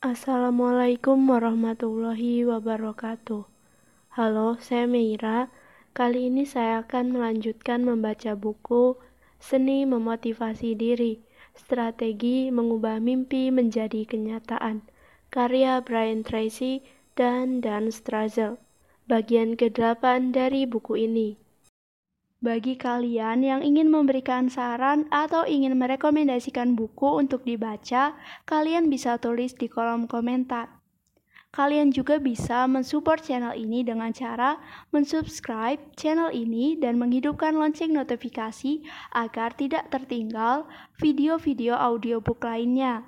Assalamualaikum warahmatullahi wabarakatuh. Halo, saya Meira. Kali ini saya akan melanjutkan membaca buku Seni Memotivasi Diri, Strategi Mengubah Mimpi Menjadi Kenyataan, karya Brian Tracy dan Dan Strazel. Bagian ke-8 dari buku ini. Bagi kalian yang ingin memberikan saran atau ingin merekomendasikan buku untuk dibaca, kalian bisa tulis di kolom komentar. Kalian juga bisa mensupport channel ini dengan cara mensubscribe channel ini dan menghidupkan lonceng notifikasi agar tidak tertinggal video-video audiobook lainnya.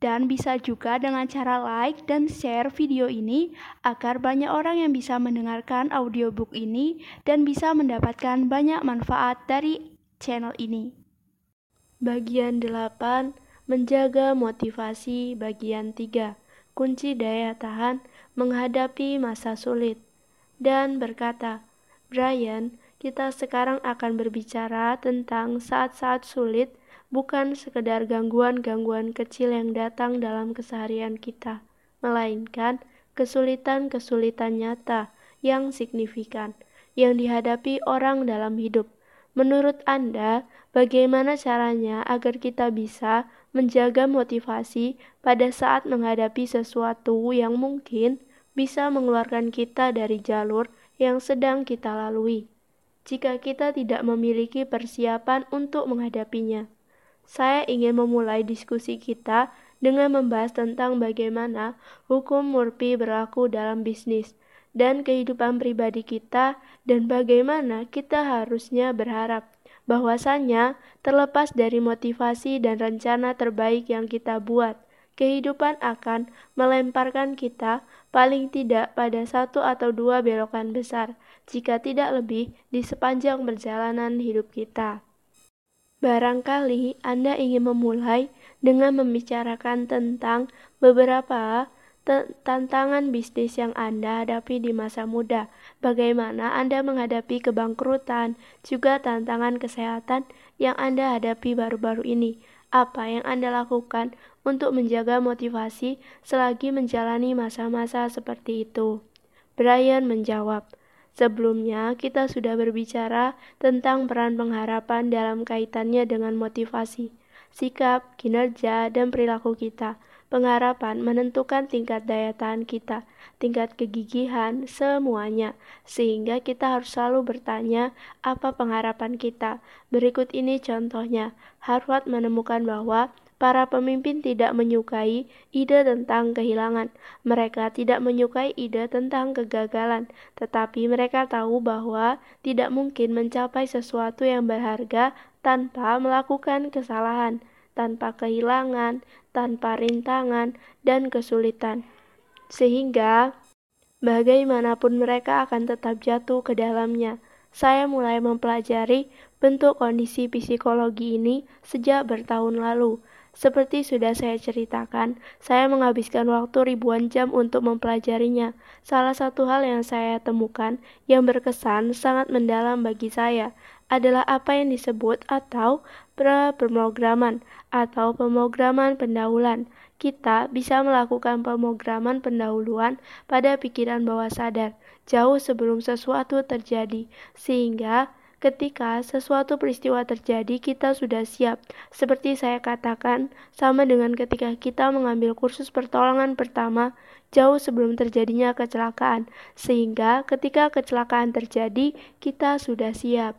Dan bisa juga dengan cara like dan share video ini agar banyak orang yang bisa mendengarkan audiobook ini dan bisa mendapatkan banyak manfaat dari channel ini. Bagian 8 Menjaga motivasi bagian 3 Kunci daya tahan menghadapi masa sulit dan berkata, Brian, kita sekarang akan berbicara tentang saat-saat sulit bukan sekedar gangguan-gangguan kecil yang datang dalam keseharian kita, melainkan kesulitan-kesulitan nyata yang signifikan yang dihadapi orang dalam hidup. Menurut Anda, bagaimana caranya agar kita bisa menjaga motivasi pada saat menghadapi sesuatu yang mungkin bisa mengeluarkan kita dari jalur yang sedang kita lalui, jika kita tidak memiliki persiapan untuk menghadapinya? Saya ingin memulai diskusi kita dengan membahas tentang bagaimana hukum Murphy berlaku dalam bisnis dan kehidupan pribadi kita dan bagaimana kita harusnya berharap bahwasanya terlepas dari motivasi dan rencana terbaik yang kita buat, kehidupan akan melemparkan kita paling tidak pada satu atau dua belokan besar, jika tidak lebih di sepanjang perjalanan hidup kita. Barangkali Anda ingin memulai dengan membicarakan tentang beberapa tantangan bisnis yang Anda hadapi di masa muda, bagaimana Anda menghadapi kebangkrutan, juga tantangan kesehatan yang Anda hadapi baru-baru ini. Apa yang Anda lakukan untuk menjaga motivasi selagi menjalani masa-masa seperti itu? Brian menjawab, Sebelumnya, kita sudah berbicara tentang peran pengharapan dalam kaitannya dengan motivasi, sikap, kinerja, dan perilaku kita. Pengharapan menentukan tingkat daya tahan kita, tingkat kegigihan, semuanya, sehingga kita harus selalu bertanya apa pengharapan kita. Berikut ini contohnya: Harvard menemukan bahwa Para pemimpin tidak menyukai ide tentang kehilangan. Mereka tidak menyukai ide tentang kegagalan, tetapi mereka tahu bahwa tidak mungkin mencapai sesuatu yang berharga tanpa melakukan kesalahan, tanpa kehilangan, tanpa rintangan dan kesulitan. Sehingga bagaimanapun mereka akan tetap jatuh ke dalamnya. Saya mulai mempelajari bentuk kondisi psikologi ini sejak bertahun lalu. Seperti sudah saya ceritakan, saya menghabiskan waktu ribuan jam untuk mempelajarinya. Salah satu hal yang saya temukan yang berkesan sangat mendalam bagi saya adalah apa yang disebut atau pra-pemrograman atau pemrograman pendahuluan. Kita bisa melakukan pemrograman pendahuluan pada pikiran bawah sadar jauh sebelum sesuatu terjadi, sehingga Ketika sesuatu peristiwa terjadi, kita sudah siap. Seperti saya katakan, sama dengan ketika kita mengambil kursus pertolongan pertama jauh sebelum terjadinya kecelakaan, sehingga ketika kecelakaan terjadi, kita sudah siap.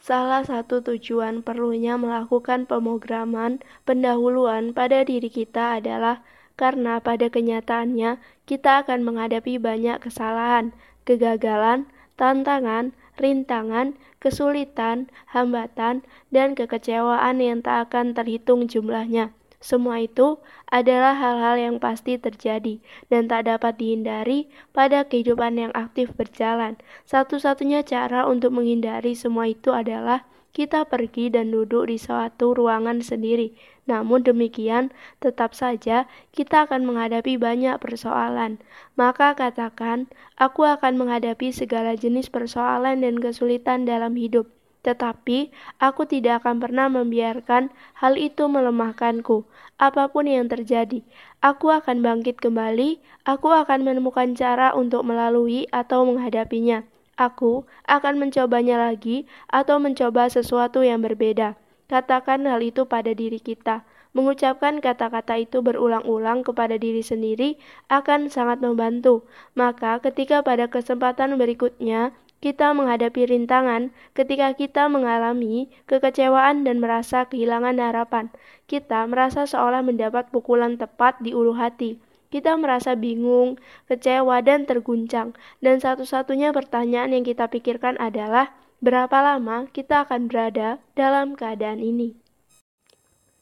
Salah satu tujuan perlunya melakukan pemrograman pendahuluan pada diri kita adalah karena pada kenyataannya kita akan menghadapi banyak kesalahan, kegagalan, tantangan, rintangan, kesulitan, hambatan, dan kekecewaan yang tak akan terhitung jumlahnya. Semua itu adalah hal-hal yang pasti terjadi dan tak dapat dihindari pada kehidupan yang aktif berjalan. Satu-satunya cara untuk menghindari semua itu adalah kita pergi dan duduk di suatu ruangan sendiri namun demikian, tetap saja kita akan menghadapi banyak persoalan. Maka katakan, aku akan menghadapi segala jenis persoalan dan kesulitan dalam hidup. Tetapi aku tidak akan pernah membiarkan hal itu melemahkanku. Apa pun yang terjadi, aku akan bangkit kembali. Aku akan menemukan cara untuk melalui atau menghadapinya. Aku akan mencobanya lagi atau mencoba sesuatu yang berbeda. Katakan hal itu pada diri kita. Mengucapkan kata-kata itu berulang-ulang kepada diri sendiri akan sangat membantu. Maka, ketika pada kesempatan berikutnya kita menghadapi rintangan, ketika kita mengalami kekecewaan dan merasa kehilangan harapan, kita merasa seolah mendapat pukulan tepat di ulu hati. Kita merasa bingung, kecewa, dan terguncang, dan satu-satunya pertanyaan yang kita pikirkan adalah berapa lama kita akan berada dalam keadaan ini.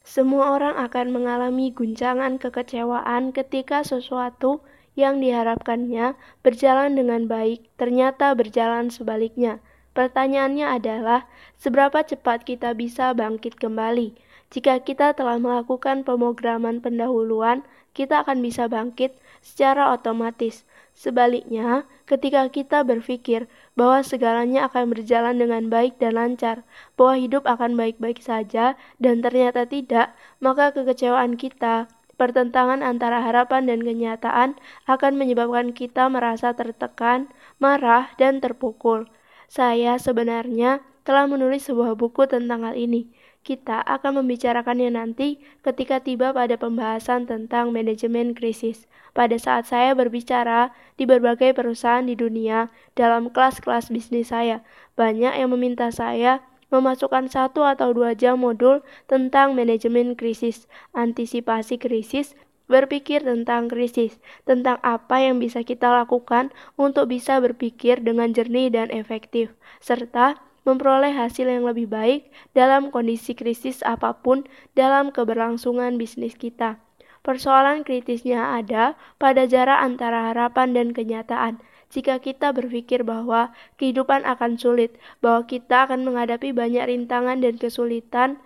Semua orang akan mengalami guncangan kekecewaan ketika sesuatu yang diharapkannya berjalan dengan baik ternyata berjalan sebaliknya. Pertanyaannya adalah, seberapa cepat kita bisa bangkit kembali? Jika kita telah melakukan pemrograman pendahuluan, kita akan bisa bangkit secara otomatis. Sebaliknya, ketika kita berpikir bahwa segalanya akan berjalan dengan baik dan lancar, bahwa hidup akan baik-baik saja, dan ternyata tidak, maka kekecewaan kita Pertentangan antara harapan dan kenyataan akan menyebabkan kita merasa tertekan, marah, dan terpukul. Saya sebenarnya telah menulis sebuah buku tentang hal ini. Kita akan membicarakannya nanti ketika tiba pada pembahasan tentang manajemen krisis. Pada saat saya berbicara di berbagai perusahaan di dunia dalam kelas-kelas bisnis saya, banyak yang meminta saya memasukkan satu atau dua jam modul tentang manajemen krisis, antisipasi krisis, berpikir tentang krisis, tentang apa yang bisa kita lakukan untuk bisa berpikir dengan jernih dan efektif, serta memperoleh hasil yang lebih baik dalam kondisi krisis apa pun dalam keberlangsungan bisnis kita. Persoalan kritisnya ada pada jarak antara harapan dan kenyataan jika kita berpikir bahwa kehidupan akan sulit, bahwa kita akan menghadapi banyak rintangan dan kesulitan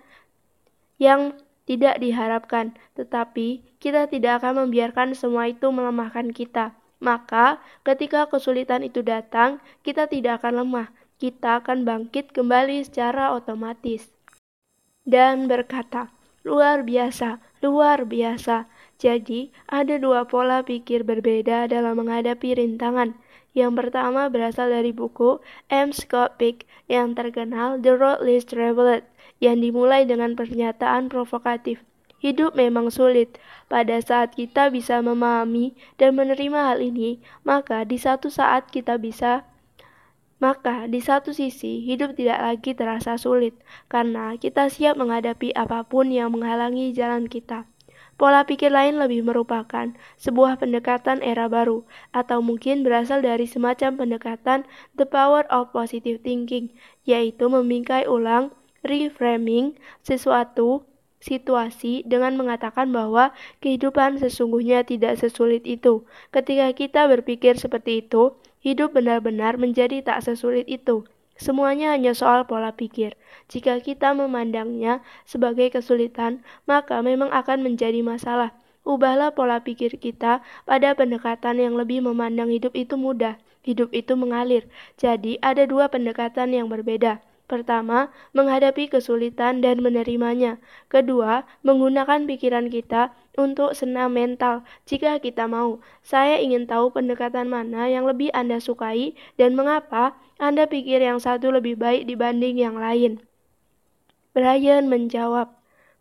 yang tidak diharapkan, tetapi kita tidak akan membiarkan semua itu melemahkan kita. Maka, ketika kesulitan itu datang, kita tidak akan lemah, kita akan bangkit kembali secara otomatis. Dan berkata, luar biasa, luar biasa. Jadi, ada dua pola pikir berbeda dalam menghadapi rintangan. Yang pertama berasal dari buku M. Scott Peck yang terkenal The Road Less Traveled yang dimulai dengan pernyataan provokatif. Hidup memang sulit. Pada saat kita bisa memahami dan menerima hal ini, maka di satu saat kita bisa maka di satu sisi hidup tidak lagi terasa sulit karena kita siap menghadapi apa pun yang menghalangi jalan kita. Pola pikir lain lebih merupakan sebuah pendekatan era baru, atau mungkin berasal dari semacam pendekatan the power of positive thinking, yaitu membingkai ulang, reframing sesuatu situasi dengan mengatakan bahwa kehidupan sesungguhnya tidak sesulit itu. Ketika kita berpikir seperti itu, hidup benar-benar menjadi tak sesulit itu. Semuanya hanya soal pola pikir. Jika kita memandangnya sebagai kesulitan, maka memang akan menjadi masalah. Ubahlah pola pikir kita pada pendekatan yang lebih memandang hidup itu mudah, hidup itu mengalir. Jadi, ada dua pendekatan yang berbeda. Pertama, menghadapi kesulitan dan menerimanya. Kedua, menggunakan pikiran kita untuk senam mental jika kita mau. Saya ingin tahu pendekatan mana yang lebih Anda sukai dan mengapa Anda pikir yang satu lebih baik dibanding yang lain. Brian menjawab,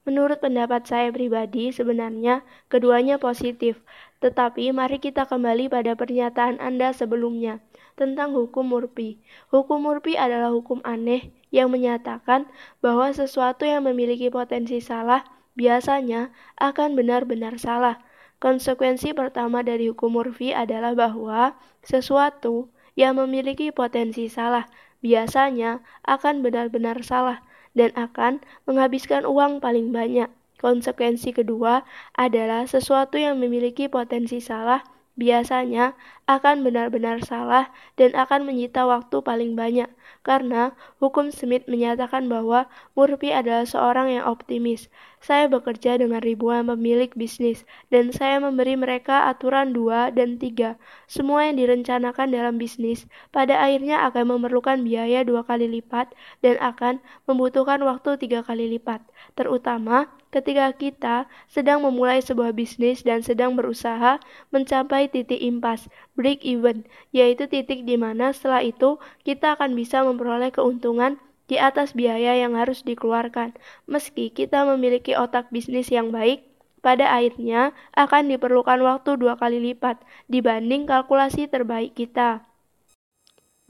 Menurut pendapat saya pribadi, sebenarnya keduanya positif. Tetapi mari kita kembali pada pernyataan Anda sebelumnya tentang hukum Murphy. Hukum Murphy adalah hukum aneh yang menyatakan bahwa sesuatu yang memiliki potensi salah biasanya akan benar-benar salah. Konsekuensi pertama dari hukum Murphy adalah bahwa sesuatu yang memiliki potensi salah biasanya akan benar-benar salah dan akan menghabiskan uang paling banyak. Konsekuensi kedua adalah sesuatu yang memiliki potensi salah biasanya akan benar-benar salah dan akan menyita waktu paling banyak. Karena hukum Smith menyatakan bahwa Murphy adalah seorang yang optimis. Saya bekerja dengan ribuan pemilik bisnis dan saya memberi mereka aturan dua dan tiga. Semua yang direncanakan dalam bisnis pada akhirnya akan memerlukan biaya dua kali lipat dan akan membutuhkan waktu tiga kali lipat. Terutama ketika kita sedang memulai sebuah bisnis dan sedang berusaha mencapai titik impas, break even, yaitu titik di mana setelah itu kita akan bisa memperoleh keuntungan di atas biaya yang harus dikeluarkan. Meski kita memiliki otak bisnis yang baik, pada akhirnya akan diperlukan waktu dua kali lipat dibanding kalkulasi terbaik kita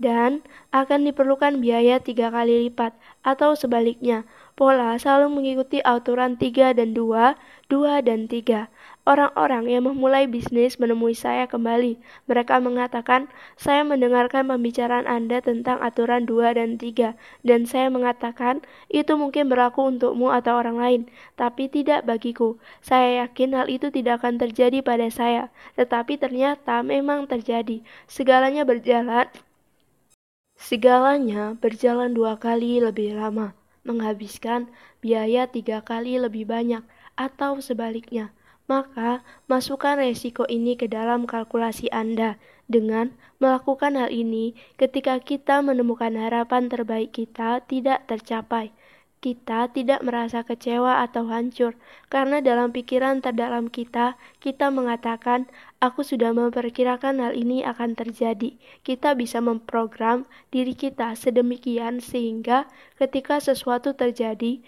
dan akan diperlukan biaya tiga kali lipat atau sebaliknya. Pola selalu mengikuti aturan 3 dan 2, 2 dan 3. Orang-orang yang memulai bisnis menemui saya kembali. Mereka mengatakan, saya mendengarkan pembicaraan Anda tentang aturan 2 dan 3, dan saya mengatakan, itu mungkin berlaku untukmu atau orang lain, tapi tidak bagiku. Saya yakin hal itu tidak akan terjadi pada saya, tetapi ternyata memang terjadi. Segalanya berjalan Segalanya berjalan dua kali lebih lama, menghabiskan biaya tiga kali lebih banyak, atau sebaliknya. Maka, masukkan resiko ini ke dalam kalkulasi Anda dengan melakukan hal ini ketika kita menemukan harapan terbaik kita tidak tercapai kita tidak merasa kecewa atau hancur, karena dalam pikiran terdalam kita, kita mengatakan, "Aku sudah memperkirakan hal ini akan terjadi." Kita bisa memprogram diri kita sedemikian sehingga ketika sesuatu terjadi,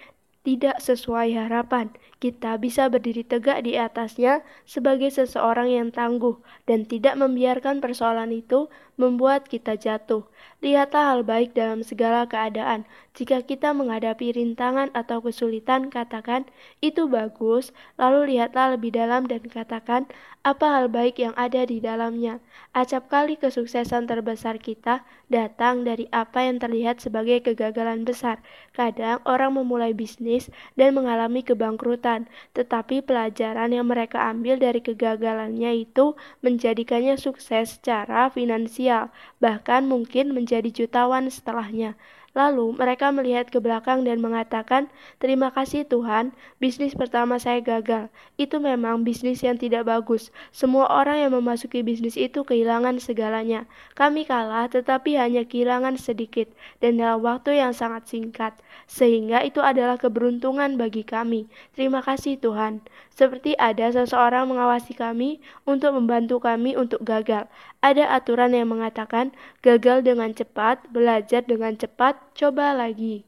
tidak sesuai harapan, kita bisa berdiri tegak di atasnya sebagai seseorang yang tangguh dan tidak membiarkan persoalan itu membuat kita jatuh. Lihatlah hal baik dalam segala keadaan. Jika kita menghadapi rintangan atau kesulitan, katakan, itu bagus, lalu lihatlah lebih dalam dan katakan, apa hal baik yang ada di dalamnya. Acap kali kesuksesan terbesar kita datang dari apa yang terlihat sebagai kegagalan besar. Kadang orang memulai bisnis dan mengalami kebangkrutan, tetapi pelajaran yang mereka ambil dari kegagalannya itu menjadikannya sukses secara finansial, bahkan mungkin menjadi jutawan setelahnya. Lalu mereka melihat ke belakang dan mengatakan, "Terima kasih Tuhan, bisnis pertama saya gagal. Itu memang bisnis yang tidak bagus. Semua orang yang memasuki bisnis itu kehilangan segalanya. Kami kalah, tetapi hanya kehilangan sedikit dan dalam waktu yang sangat singkat, sehingga itu adalah keberuntungan bagi kami. Terima kasih Tuhan." Seperti ada seseorang mengawasi kami untuk membantu kami untuk gagal. Ada aturan yang mengatakan gagal dengan cepat, belajar dengan cepat, coba lagi.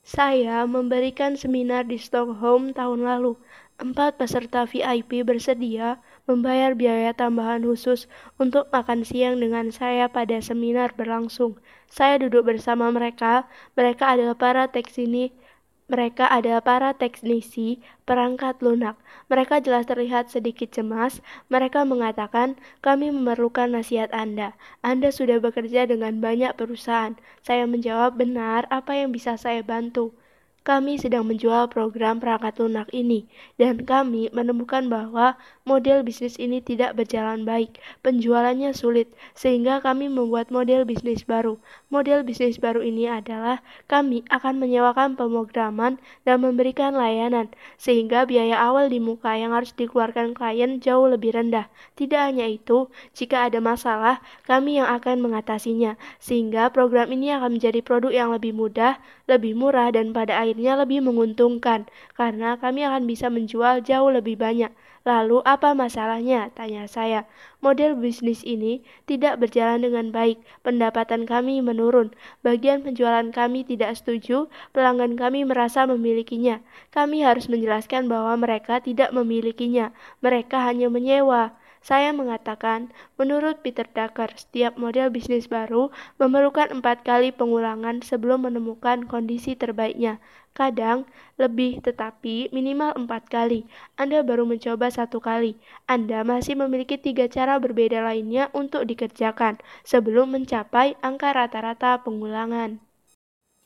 Saya memberikan seminar di Stockholm tahun lalu. Empat peserta VIP bersedia membayar biaya tambahan khusus untuk makan siang dengan saya pada seminar berlangsung. Saya duduk bersama mereka. Mereka adalah para teknisi mereka adalah para teknisi perangkat lunak. Mereka jelas terlihat sedikit cemas. Mereka mengatakan, "Kami memerlukan nasihat Anda. Anda sudah bekerja dengan banyak perusahaan." Saya menjawab, "Benar, apa yang bisa saya bantu?" Kami sedang menjual program perangkat lunak ini, dan kami menemukan bahwa model bisnis ini tidak berjalan baik. Penjualannya sulit, sehingga kami membuat model bisnis baru. Model bisnis baru ini adalah kami akan menyewakan pemrograman dan memberikan layanan, sehingga biaya awal di muka yang harus dikeluarkan klien jauh lebih rendah. Tidak hanya itu, jika ada masalah, kami yang akan mengatasinya, sehingga program ini akan menjadi produk yang lebih mudah, lebih murah, dan pada akhirnya akhirnya lebih menguntungkan karena kami akan bisa menjual jauh lebih banyak. Lalu apa masalahnya? Tanya saya. Model bisnis ini tidak berjalan dengan baik. Pendapatan kami menurun. Bagian penjualan kami tidak setuju. Pelanggan kami merasa memilikinya. Kami harus menjelaskan bahwa mereka tidak memilikinya. Mereka hanya menyewa. Saya mengatakan, menurut Peter Drucker, setiap model bisnis baru memerlukan empat kali pengulangan sebelum menemukan kondisi terbaiknya. Kadang lebih, tetapi minimal empat kali. Anda baru mencoba satu kali. Anda masih memiliki tiga cara berbeda lainnya untuk dikerjakan sebelum mencapai angka rata-rata pengulangan.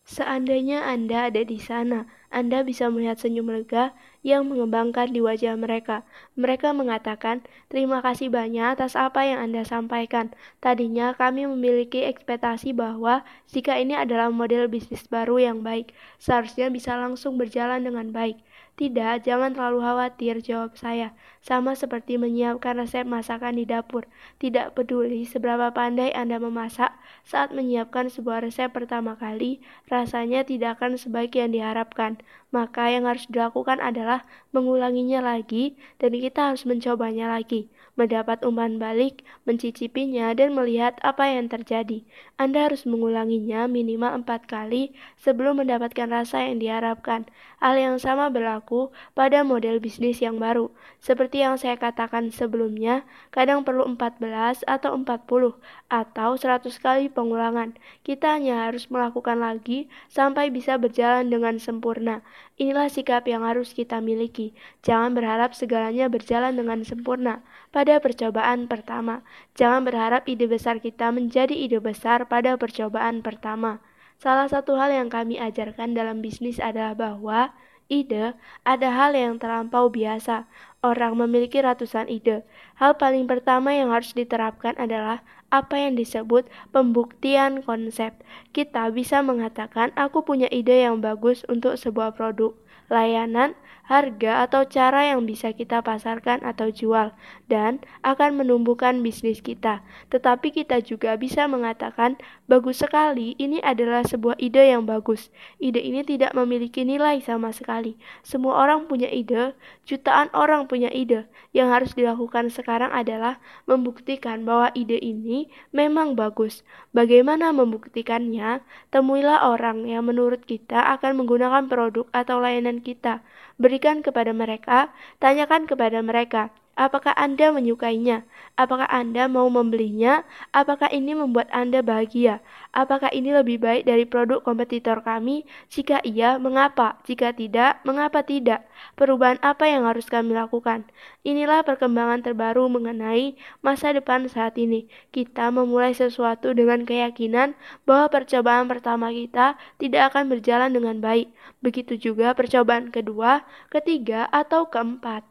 Seandainya Anda ada di sana, Anda bisa melihat senyum lega yang mengembangkan di wajah mereka. Mereka mengatakan, "Terima kasih banyak atas apa yang Anda sampaikan. Tadinya kami memiliki ekspektasi bahwa jika ini adalah model bisnis baru yang baik, seharusnya bisa langsung berjalan dengan baik. Tidak, jangan terlalu khawatir, jawab saya. Sama seperti menyiapkan resep masakan di dapur. Tidak peduli seberapa pandai Anda memasak, saat menyiapkan sebuah resep pertama kali, rasanya tidak akan sebaik yang diharapkan. Maka yang harus dilakukan adalah mengulanginya lagi, dan kita harus mencobanya lagi mendapat umpan balik, mencicipinya, dan melihat apa yang terjadi. Anda harus mengulanginya minimal empat kali sebelum mendapatkan rasa yang diharapkan. Hal yang sama berlaku pada model bisnis yang baru. Seperti yang saya katakan sebelumnya, kadang perlu 14 atau 40 atau 100 kali pengulangan. Kita hanya harus melakukan lagi sampai bisa berjalan dengan sempurna. Inilah sikap yang harus kita miliki. Jangan berharap segalanya berjalan dengan sempurna pada percobaan pertama. Jangan berharap ide besar kita menjadi ide besar pada percobaan pertama. Salah satu hal yang kami ajarkan dalam bisnis adalah bahwa ide ada hal yang terlampau biasa. Orang memiliki ratusan ide. Hal paling pertama yang harus diterapkan adalah apa yang disebut pembuktian konsep. Kita bisa mengatakan, "Aku punya ide yang bagus untuk sebuah produk." layanan, harga, atau cara yang bisa kita pasarkan atau jual, dan akan menumbuhkan bisnis kita. Tetapi kita juga bisa mengatakan, bagus sekali, ini adalah sebuah ide yang bagus. Ide ini tidak memiliki nilai sama sekali. Semua orang punya ide, jutaan orang punya ide. Yang harus dilakukan sekarang adalah membuktikan bahwa ide ini memang bagus. Bagaimana membuktikannya? Temuilah orang yang menurut kita akan menggunakan produk atau layanan kita. Berikan kepada mereka, tanyakan kepada mereka, Apakah Anda menyukainya? Apakah Anda mau membelinya? Apakah ini membuat Anda bahagia? Apakah ini lebih baik dari produk kompetitor kami? Jika iya, mengapa? Jika tidak, mengapa tidak? Perubahan apa yang harus kami lakukan? Inilah perkembangan terbaru mengenai masa depan saat ini. Kita memulai sesuatu dengan keyakinan bahwa percobaan pertama kita tidak akan berjalan dengan baik. Begitu juga percobaan kedua, ketiga, atau keempat.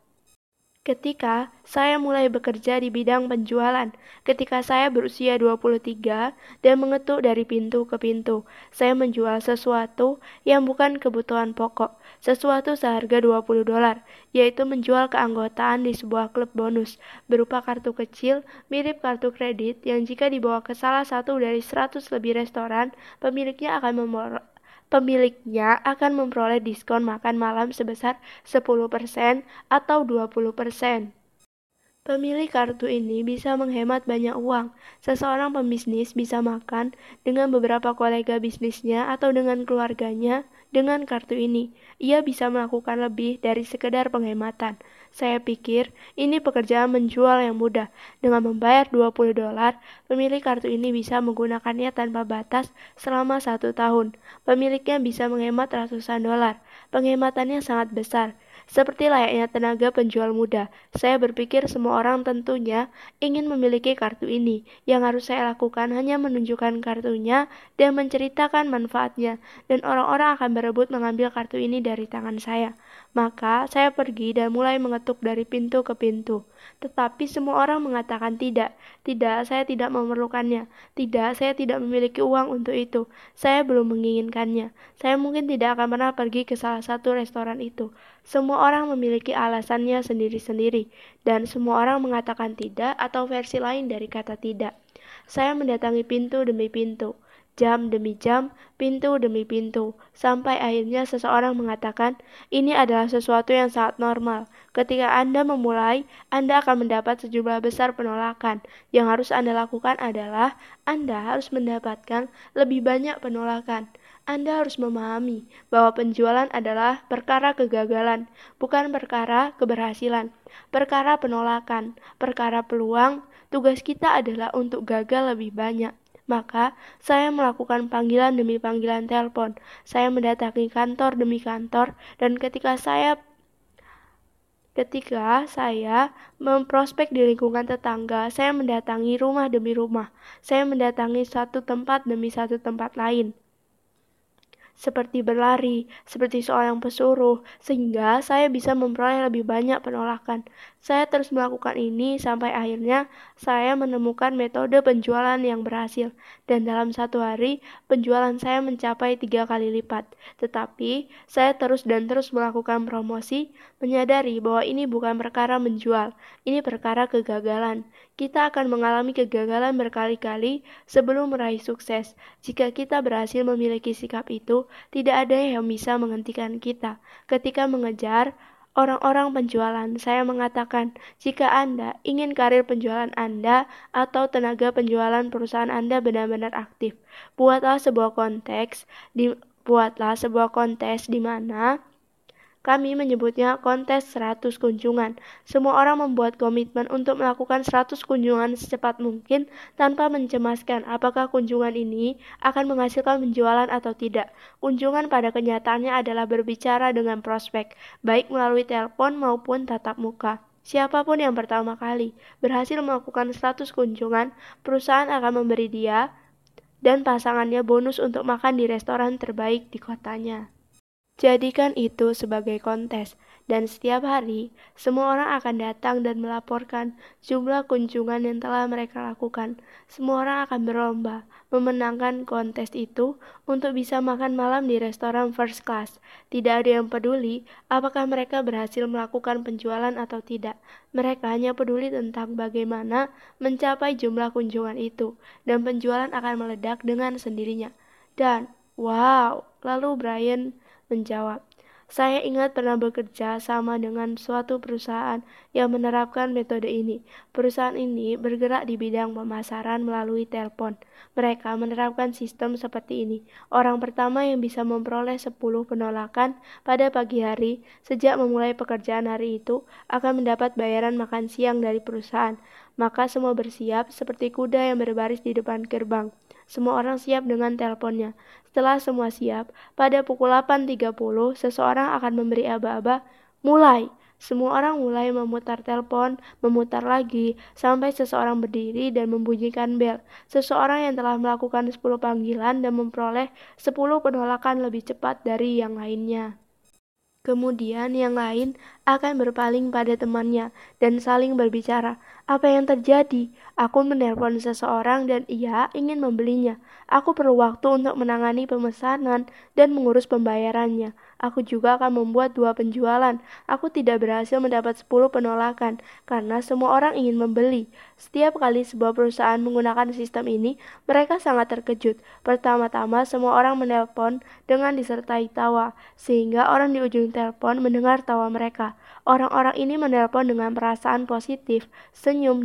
Ketika saya mulai bekerja di bidang penjualan, ketika saya berusia 23 dan mengetuk dari pintu ke pintu, saya menjual sesuatu yang bukan kebutuhan pokok, sesuatu seharga 20 dolar, yaitu menjual keanggotaan di sebuah klub bonus berupa kartu kecil mirip kartu kredit yang jika dibawa ke salah satu dari 100 lebih restoran, pemiliknya akan pemiliknya akan memperoleh diskon makan malam sebesar 10% atau 20%. Pemilik kartu ini bisa menghemat banyak uang. Seseorang pembisnis bisa makan dengan beberapa kolega bisnisnya atau dengan keluarganya dengan kartu ini. Ia bisa melakukan lebih dari sekedar penghematan. Saya pikir ini pekerjaan menjual yang mudah. Dengan membayar 20 dolar, pemilik kartu ini bisa menggunakannya tanpa batas selama satu tahun. Pemiliknya bisa menghemat ratusan dolar. Penghematannya sangat besar. Seperti layaknya tenaga penjual muda, saya berpikir semua orang tentunya ingin memiliki kartu ini. Yang harus saya lakukan hanya menunjukkan kartunya dan menceritakan manfaatnya, dan orang-orang akan berebut mengambil kartu ini dari tangan saya. Maka saya pergi dan mulai mengetuk dari pintu ke pintu. Tetapi semua orang mengatakan tidak, tidak, saya tidak memerlukannya, tidak, saya tidak memiliki uang untuk itu, saya belum menginginkannya, saya mungkin tidak akan pernah pergi ke salah satu restoran itu. Semua orang memiliki alasannya sendiri-sendiri, dan semua orang mengatakan tidak atau versi lain dari kata tidak. Saya mendatangi pintu demi pintu, jam demi jam, pintu demi pintu, sampai akhirnya seseorang mengatakan, "Ini adalah sesuatu yang sangat normal. Ketika Anda memulai, Anda akan mendapat sejumlah besar penolakan. Yang harus Anda lakukan adalah Anda harus mendapatkan lebih banyak penolakan." Anda harus memahami bahwa penjualan adalah perkara kegagalan, bukan perkara keberhasilan, perkara penolakan, perkara peluang. Tugas kita adalah untuk gagal lebih banyak. Maka, saya melakukan panggilan demi panggilan telepon. Saya mendatangi kantor demi kantor, dan ketika saya Ketika saya memprospek di lingkungan tetangga, saya mendatangi rumah demi rumah. Saya mendatangi satu tempat demi satu tempat lain. seperti berlari, seperti seorang pesuruh, sehingga saya bisa memperoleh lebih banyak penolakan. Saya terus melakukan ini sampai akhirnya saya menemukan metode penjualan yang berhasil, dan dalam satu hari penjualan saya mencapai tiga kali lipat. Tetapi saya terus dan terus melakukan promosi, menyadari bahwa ini bukan perkara menjual, ini perkara kegagalan. Kita akan mengalami kegagalan berkali-kali sebelum meraih sukses. Jika kita berhasil memiliki sikap itu, tidak ada yang bisa menghentikan kita. Ketika mengejar orang-orang penjualan, saya mengatakan, jika Anda ingin karir penjualan Anda atau tenaga penjualan perusahaan Anda benar-benar aktif, buatlah sebuah konteks di buatlah sebuah kontes di mana kami menyebutnya kontes 100 kunjungan. Semua orang membuat komitmen untuk melakukan 100 kunjungan secepat mungkin tanpa mencemaskan apakah kunjungan ini akan menghasilkan penjualan atau tidak. Kunjungan pada kenyataannya adalah berbicara dengan prospek, baik melalui telepon maupun tatap muka. Siapa pun yang pertama kali berhasil melakukan 100 kunjungan, perusahaan akan memberi dia dan pasangannya bonus untuk makan di restoran terbaik di kotanya. Jadikan itu sebagai kontes, dan setiap hari semua orang akan datang dan melaporkan jumlah kunjungan yang telah mereka lakukan. Semua orang akan berlomba memenangkan kontes itu untuk bisa makan malam di restoran first class. Tidak ada yang peduli apakah mereka berhasil melakukan penjualan atau tidak. Mereka hanya peduli tentang bagaimana mencapai jumlah kunjungan itu, dan penjualan akan meledak dengan sendirinya. Dan, wow, lalu Brian menjawab, saya ingat pernah bekerja sama dengan suatu perusahaan yang menerapkan metode ini. Perusahaan ini bergerak di bidang pemasaran melalui telepon. Mereka menerapkan sistem seperti ini. Orang pertama yang bisa memperoleh 10 penolakan pada pagi hari sejak memulai pekerjaan hari itu akan mendapat bayaran makan siang dari perusahaan. Maka semua bersiap seperti kuda yang berbaris di depan gerbang. Semua orang siap dengan teleponnya. Setelah semua siap, pada pukul 8.30 seseorang akan memberi aba-aba, mulai. Semua orang mulai memutar telepon, memutar lagi, sampai seseorang berdiri dan membunyikan bel. Seseorang yang telah melakukan 10 panggilan dan memperoleh 10 penolakan lebih cepat dari yang lainnya. Kemudian yang lain akan berpaling pada temannya dan saling berbicara. Apa yang terjadi? Aku menelpon seseorang dan ia ingin membelinya. Aku perlu waktu untuk menangani pemesanan dan mengurus pembayarannya. Aku juga akan membuat dua penjualan. Aku tidak berhasil mendapat 10 penolakan karena semua orang ingin membeli. Setiap kali sebuah perusahaan menggunakan sistem ini, mereka sangat terkejut. Pertama-tama semua orang menelpon dengan disertai tawa, sehingga orang di ujung telepon mendengar tawa mereka. Orang-orang ini menelpon dengan perasaan positif,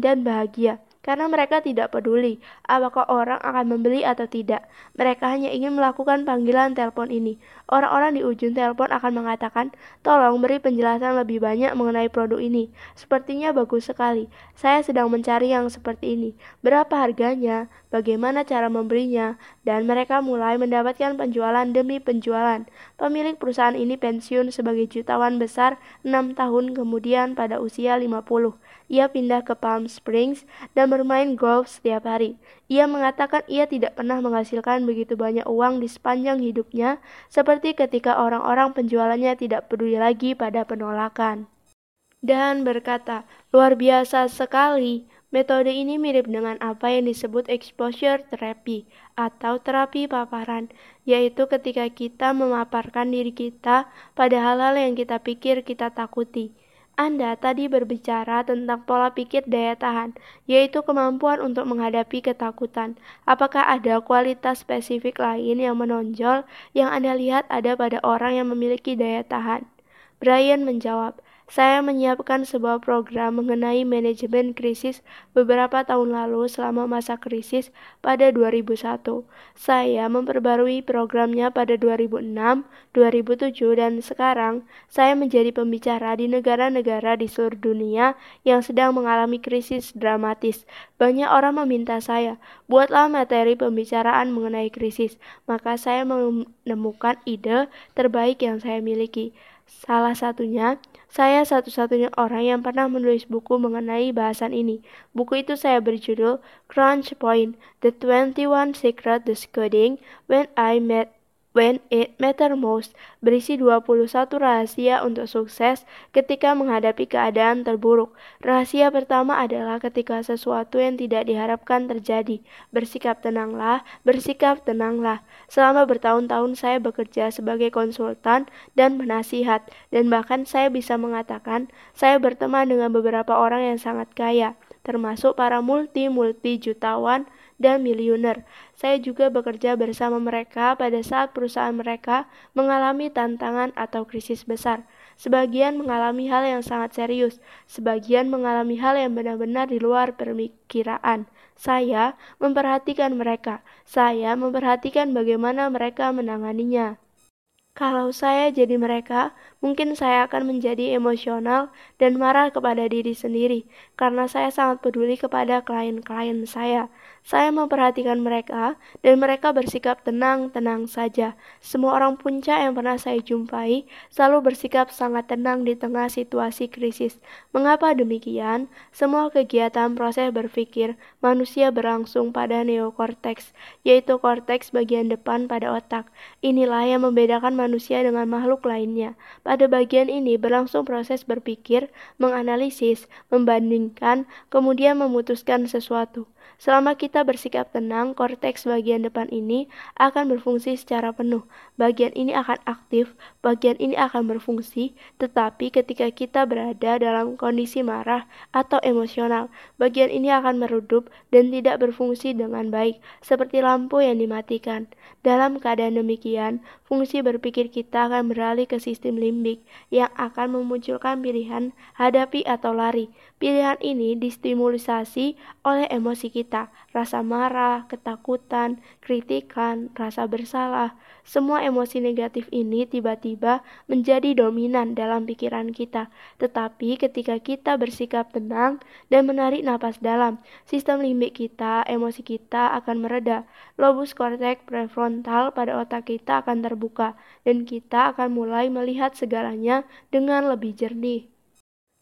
dan bahagia karena mereka tidak peduli apakah orang akan membeli atau tidak. Mereka hanya ingin melakukan panggilan telepon ini. Orang-orang di ujung telepon akan mengatakan, "Tolong beri penjelasan lebih banyak mengenai produk ini. Sepertinya bagus sekali. Saya sedang mencari yang seperti ini. Berapa harganya? Bagaimana cara membelinya?" Dan mereka mulai mendapatkan penjualan demi penjualan. Pemilik perusahaan ini pensiun sebagai jutawan besar enam tahun kemudian pada usia 50. Ia pindah ke Palm Springs dan bermain golf setiap hari. Ia mengatakan ia tidak pernah menghasilkan begitu banyak uang di sepanjang hidupnya, seperti ketika orang-orang penjualannya tidak peduli lagi pada penolakan. Dan berkata, luar biasa sekali, metode ini mirip dengan apa yang disebut exposure therapy atau terapi paparan, yaitu ketika kita memaparkan diri kita pada hal-hal yang kita pikir kita takuti. Anda tadi berbicara tentang pola pikir daya tahan, yaitu kemampuan untuk menghadapi ketakutan. Apakah ada kualitas spesifik lain yang menonjol yang Anda lihat ada pada orang yang memiliki daya tahan? Brian menjawab, saya menyiapkan sebuah program mengenai manajemen krisis beberapa tahun lalu selama masa krisis pada 2001. Saya memperbarui programnya pada 2006, 2007, dan sekarang saya menjadi pembicara di negara-negara di seluruh dunia yang sedang mengalami krisis dramatis. Banyak orang meminta saya, buatlah materi pembicaraan mengenai krisis. Maka saya menemukan ide terbaik yang saya miliki. Salah satunya, saya satu-satunya orang yang pernah menulis buku mengenai bahasan ini. Buku itu saya berjudul Crunch Point, The 21 Secret Decoding When I Met When It Matter Most berisi 21 rahasia untuk sukses ketika menghadapi keadaan terburuk. Rahasia pertama adalah ketika sesuatu yang tidak diharapkan terjadi. Bersikap tenanglah, bersikap tenanglah. Selama bertahun-tahun saya bekerja sebagai konsultan dan penasihat dan bahkan saya bisa mengatakan saya berteman dengan beberapa orang yang sangat kaya termasuk para multi-multi jutawan dan miliuner. Saya juga bekerja bersama mereka pada saat perusahaan mereka mengalami tantangan atau krisis besar. Sebagian mengalami hal yang sangat serius, sebagian mengalami hal yang benar-benar di luar pemikiran. Saya memperhatikan mereka, saya memperhatikan bagaimana mereka menanganinya. Kalau saya jadi mereka, mungkin saya akan menjadi emosional dan marah kepada diri sendiri karena saya sangat peduli kepada klien-klien saya. Saya memperhatikan mereka dan mereka bersikap tenang-tenang saja. Semua orang puncak yang pernah saya jumpai selalu bersikap sangat tenang di tengah situasi krisis. Mengapa demikian? Semua kegiatan proses berpikir manusia berlangsung pada neokortex, yaitu korteks bagian depan pada otak. Inilah yang membedakan manusia dengan makhluk lainnya. Bagian ini berlangsung proses berpikir, menganalisis, membandingkan, kemudian memutuskan sesuatu. Selama kita bersikap tenang, korteks bagian depan ini akan berfungsi secara penuh. Bagian ini akan aktif, bagian ini akan berfungsi, tetapi ketika kita berada dalam kondisi marah atau emosional, bagian ini akan meredup dan tidak berfungsi dengan baik, seperti lampu yang dimatikan. Dalam keadaan demikian, fungsi berpikir kita akan beralih ke sistem limbik yang akan memunculkan pilihan hadapi atau lari. Pilihan ini distimulisasi oleh emosi kita, rasa marah, ketakutan, kritikan, rasa bersalah. Semua emosi negatif ini tiba-tiba menjadi dominan dalam pikiran kita. Tetapi ketika kita bersikap tenang dan menarik napas dalam, sistem limbik kita, emosi kita akan mereda. Lobus korteks prefrontal pada otak kita akan terbuka dan kita akan mulai melihat segalanya dengan lebih jernih.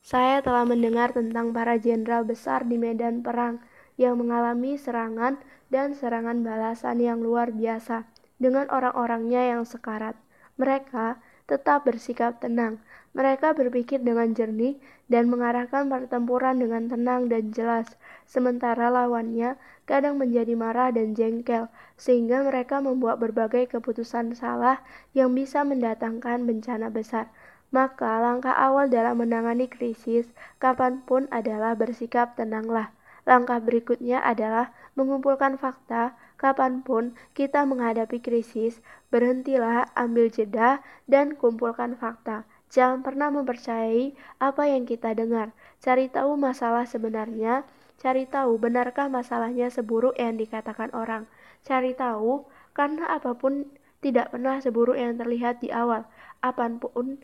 Saya telah mendengar tentang para jenderal besar di medan perang yang mengalami serangan dan serangan balasan yang luar biasa dengan orang-orangnya yang sekarat. Mereka tetap bersikap tenang. Mereka berpikir dengan jernih dan mengarahkan pertempuran dengan tenang dan jelas, sementara lawannya kadang menjadi marah dan jengkel, sehingga mereka membuat berbagai keputusan salah yang bisa mendatangkan bencana besar. Maka langkah awal dalam menangani krisis kapan pun adalah bersikap tenanglah. Langkah berikutnya adalah mengumpulkan fakta kapan pun kita menghadapi krisis, berhentilah, ambil jeda, dan kumpulkan fakta. Jangan pernah mempercayai apa yang kita dengar. Cari tahu masalah sebenarnya, cari tahu benarkah masalahnya seburuk yang dikatakan orang. Cari tahu karena apa pun tidak pernah seburuk yang terlihat di awal. Apa pun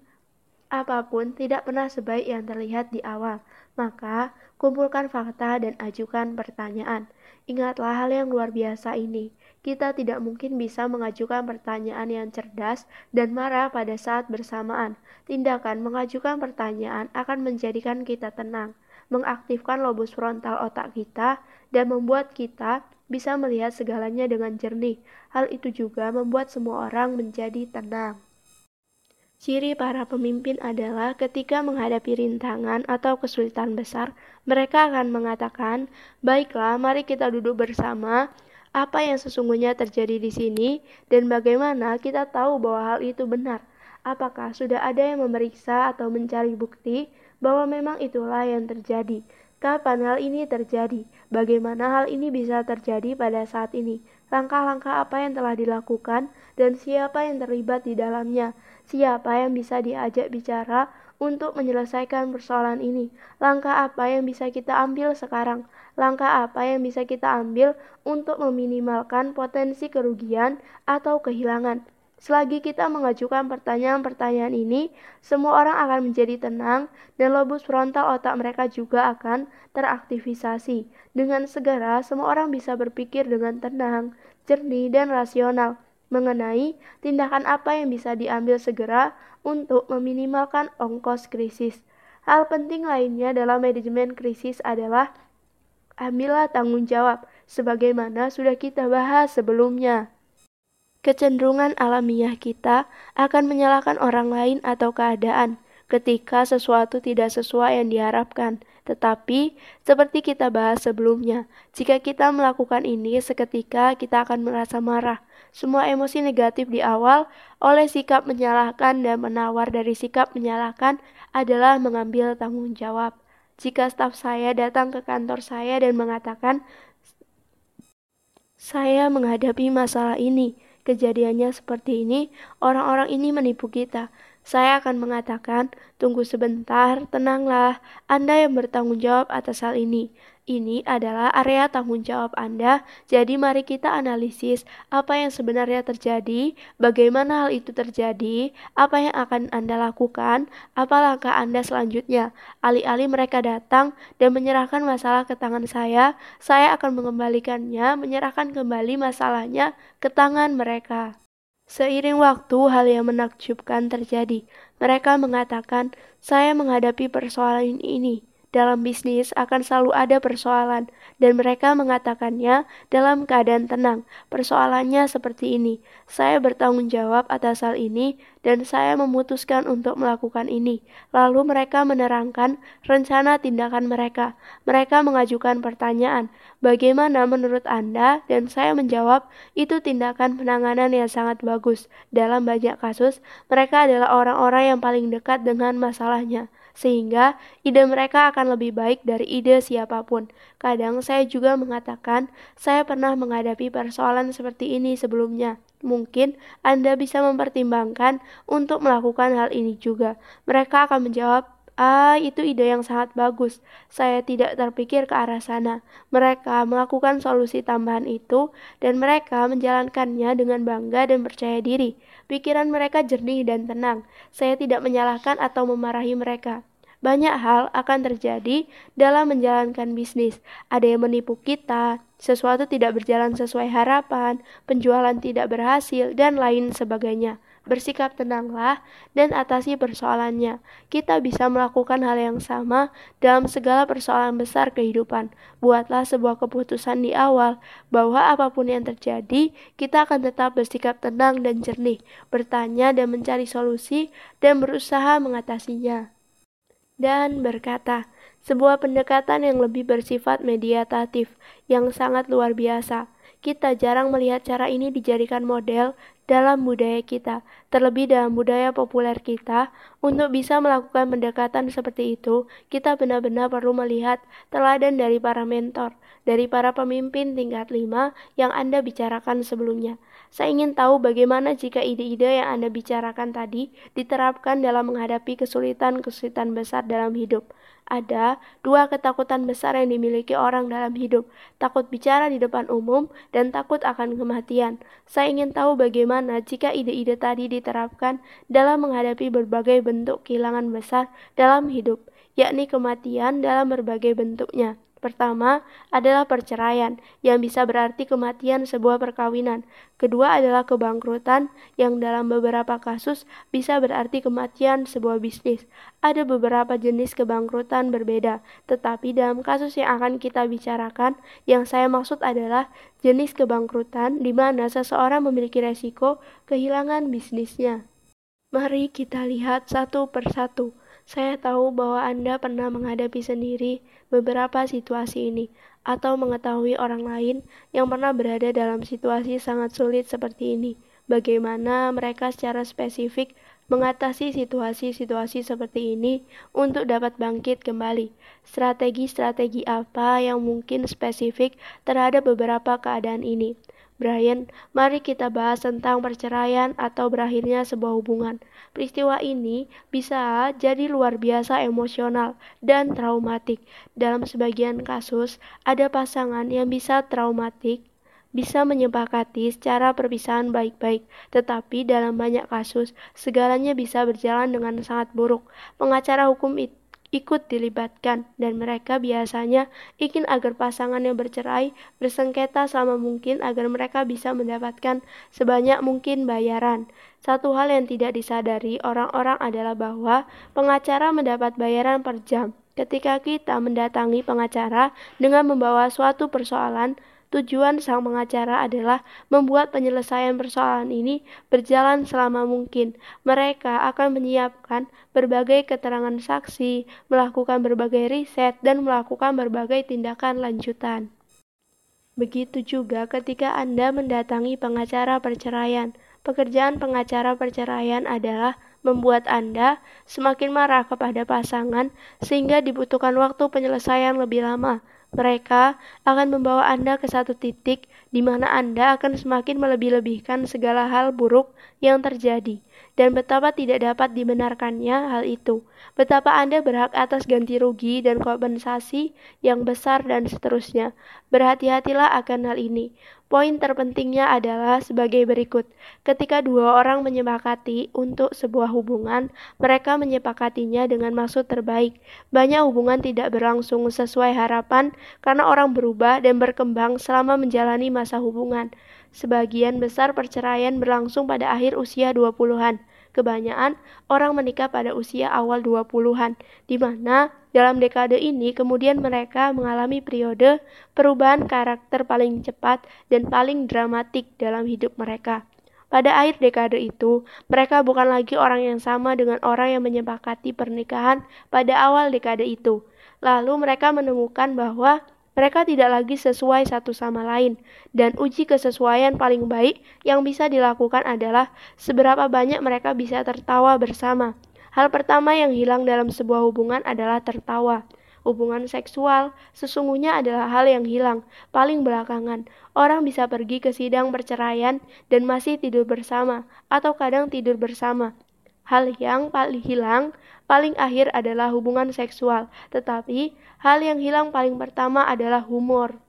apa pun tidak pernah sebaik yang terlihat di awal. Maka, kumpulkan fakta dan ajukan pertanyaan. Ingatlah hal yang luar biasa ini. Kita tidak mungkin bisa mengajukan pertanyaan yang cerdas dan marah pada saat bersamaan. Tindakan mengajukan pertanyaan akan menjadikan kita tenang, mengaktifkan lobus frontal otak kita, dan membuat kita bisa melihat segalanya dengan jernih. Hal itu juga membuat semua orang menjadi tenang. Ciri para pemimpin adalah ketika menghadapi rintangan atau kesulitan besar, mereka akan mengatakan, "Baiklah, mari kita duduk bersama. Apa yang sesungguhnya terjadi di sini, dan bagaimana kita tahu bahwa hal itu benar? Apakah sudah ada yang memeriksa atau mencari bukti bahwa memang itulah yang terjadi? Kapan hal ini terjadi? Bagaimana hal ini bisa terjadi pada saat ini? Langkah-langkah apa yang telah dilakukan, dan siapa yang terlibat di dalamnya?" Siapa yang bisa diajak bicara untuk menyelesaikan persoalan ini? Langkah apa yang bisa kita ambil sekarang? Langkah apa yang bisa kita ambil untuk meminimalkan potensi kerugian atau kehilangan? Selagi kita mengajukan pertanyaan-pertanyaan ini, semua orang akan menjadi tenang dan lobus frontal otak mereka juga akan teraktivisasi. Dengan segera, semua orang bisa berpikir dengan tenang, jernih, dan rasional mengenai tindakan apa yang bisa diambil segera untuk meminimalkan ongkos krisis. Hal penting lainnya dalam manajemen krisis adalah ambillah tanggung jawab, sebagaimana sudah kita bahas sebelumnya. Kecenderungan alamiah kita akan menyalahkan orang lain atau keadaan ketika sesuatu tidak sesuai yang diharapkan. Tetapi, seperti kita bahas sebelumnya, jika kita melakukan ini seketika, kita akan merasa marah. Semua emosi negatif di awal oleh sikap menyalahkan dan menawar dari sikap menyalahkan adalah mengambil tanggung jawab. Jika staf saya datang ke kantor saya dan mengatakan, "Saya menghadapi masalah ini," kejadiannya seperti ini, orang-orang ini menipu kita. Saya akan mengatakan, tunggu sebentar, tenanglah, Anda yang bertanggung jawab atas hal ini. Ini adalah area tanggung jawab Anda, jadi mari kita analisis apa yang sebenarnya terjadi, bagaimana hal itu terjadi, apa yang akan Anda lakukan, apa langkah Anda selanjutnya. Alih-alih mereka datang dan menyerahkan masalah ke tangan saya, saya akan mengembalikannya, menyerahkan kembali masalahnya ke tangan mereka. Seiring waktu, hal yang menakjubkan terjadi. Mereka mengatakan, "Saya menghadapi persoalan ini dalam bisnis akan selalu ada persoalan, dan mereka mengatakannya dalam keadaan tenang. Persoalannya seperti ini: saya bertanggung jawab atas hal ini, dan saya memutuskan untuk melakukan ini. Lalu mereka menerangkan rencana tindakan mereka. Mereka mengajukan pertanyaan, "Bagaimana menurut Anda?" Dan saya menjawab, "Itu tindakan penanganan yang sangat bagus." Dalam banyak kasus, mereka adalah orang-orang yang paling dekat dengan masalahnya sehingga ide mereka akan lebih baik dari ide siapa pun. Kadang saya juga mengatakan, saya pernah menghadapi persoalan seperti ini sebelumnya. Mungkin Anda bisa mempertimbangkan untuk melakukan hal ini juga. Mereka akan menjawab, Ah, itu ide yang sangat bagus. Saya tidak terpikir ke arah sana. Mereka melakukan solusi tambahan itu, dan mereka menjalankannya dengan bangga dan percaya diri. Pikiran mereka jernih dan tenang. Saya tidak menyalahkan atau memarahi mereka. Banyak hal akan terjadi dalam menjalankan bisnis. Ada yang menipu kita, sesuatu tidak berjalan sesuai harapan, penjualan tidak berhasil, dan lain sebagainya. Bersikap tenanglah dan atasi persoalannya. Kita bisa melakukan hal yang sama dalam segala persoalan besar kehidupan. Buatlah sebuah keputusan di awal bahwa apa pun yang terjadi, kita akan tetap bersikap tenang dan jernih, bertanya dan mencari solusi, dan berusaha mengatasinya. Dan berkata, sebuah pendekatan yang lebih bersifat mediatatif, yang sangat luar biasa. Kita jarang melihat cara ini dijadikan model dalam budaya kita, terlebih dalam budaya populer kita. Untuk bisa melakukan pendekatan seperti itu, kita benar-benar perlu melihat teladan dari para mentor, dari para pemimpin tingkat lima yang Anda bicarakan sebelumnya. Saya ingin tahu bagaimana jika ide-ide yang Anda bicarakan tadi diterapkan dalam menghadapi kesulitan-kesulitan besar dalam hidup. Ada dua ketakutan besar yang dimiliki orang dalam hidup: takut bicara di depan umum dan takut akan kematian. Saya ingin tahu bagaimana jika ide-ide tadi diterapkan dalam menghadapi berbagai bentuk kehilangan besar dalam hidup, yakni kematian dalam berbagai bentuknya. Pertama adalah perceraian, yang bisa berarti kematian sebuah perkawinan. Kedua adalah kebangkrutan, yang dalam beberapa kasus bisa berarti kematian sebuah bisnis. Ada beberapa jenis kebangkrutan berbeda, tetapi dalam kasus yang akan kita bicarakan, yang saya maksud adalah jenis kebangkrutan di mana seseorang memiliki resiko kehilangan bisnisnya. Mari kita lihat satu persatu. Saya tahu bahwa Anda pernah menghadapi sendiri beberapa situasi ini, atau mengetahui orang lain yang pernah berada dalam situasi sangat sulit seperti ini. Bagaimana mereka secara spesifik mengatasi situasi-situasi seperti ini untuk dapat bangkit kembali. Strategi-strategi apa yang mungkin spesifik terhadap beberapa keadaan ini? Brian, mari kita bahas tentang perceraian atau berakhirnya sebuah hubungan. Peristiwa ini bisa jadi luar biasa emosional dan traumatik. Dalam sebagian kasus, ada pasangan yang bisa traumatik bisa menyepakati secara perpisahan baik-baik, tetapi dalam banyak kasus, segalanya bisa berjalan dengan sangat buruk. Pengacara hukum itu ikut dilibatkan dan mereka biasanya ingin agar pasangan yang bercerai bersengketa selama mungkin agar mereka bisa mendapatkan sebanyak mungkin bayaran. Satu hal yang tidak disadari orang-orang adalah bahwa pengacara mendapat bayaran per jam. Ketika kita mendatangi pengacara dengan membawa suatu persoalan, Tujuan sang pengacara adalah membuat penyelesaian persoalan ini berjalan selama mungkin. Mereka akan menyiapkan berbagai keterangan saksi, melakukan berbagai riset, dan melakukan berbagai tindakan lanjutan. Begitu juga ketika Anda mendatangi pengacara perceraian. Pekerjaan pengacara perceraian adalah membuat Anda semakin marah kepada pasangan sehingga dibutuhkan waktu penyelesaian lebih lama. Mereka akan membawa Anda ke satu titik di mana Anda akan semakin melebih-lebihkan segala hal buruk yang terjadi dan betapa tidak dapat dibenarkannya hal itu. Betapa Anda berhak atas ganti rugi dan kompensasi yang besar dan seterusnya. Berhati-hatilah akan hal ini. Poin terpentingnya adalah sebagai berikut. Ketika dua orang menyepakati untuk sebuah hubungan, mereka menyepakatinya dengan maksud terbaik. Banyak hubungan tidak berlangsung sesuai harapan karena orang berubah dan berkembang selama menjalani masa hubungan. Sebagian besar perceraian berlangsung pada akhir usia 20-an. Kebanyakan orang menikah pada usia awal 20-an, di mana dalam dekade ini kemudian mereka mengalami periode perubahan karakter paling cepat dan paling dramatik dalam hidup mereka. Pada akhir dekade itu, mereka bukan lagi orang yang sama dengan orang yang menyepakati pernikahan pada awal dekade itu. Lalu mereka menemukan bahwa mereka tidak lagi sesuai satu sama lain, dan uji kesesuaian paling baik yang bisa dilakukan adalah seberapa banyak mereka bisa tertawa bersama. Hal pertama yang hilang dalam sebuah hubungan adalah tertawa. Hubungan seksual sesungguhnya adalah hal yang hilang paling belakangan. Orang bisa pergi ke sidang perceraian dan masih tidur bersama, atau kadang tidur bersama. Hal yang paling hilang paling akhir adalah hubungan seksual, tetapi hal yang hilang paling pertama adalah humor.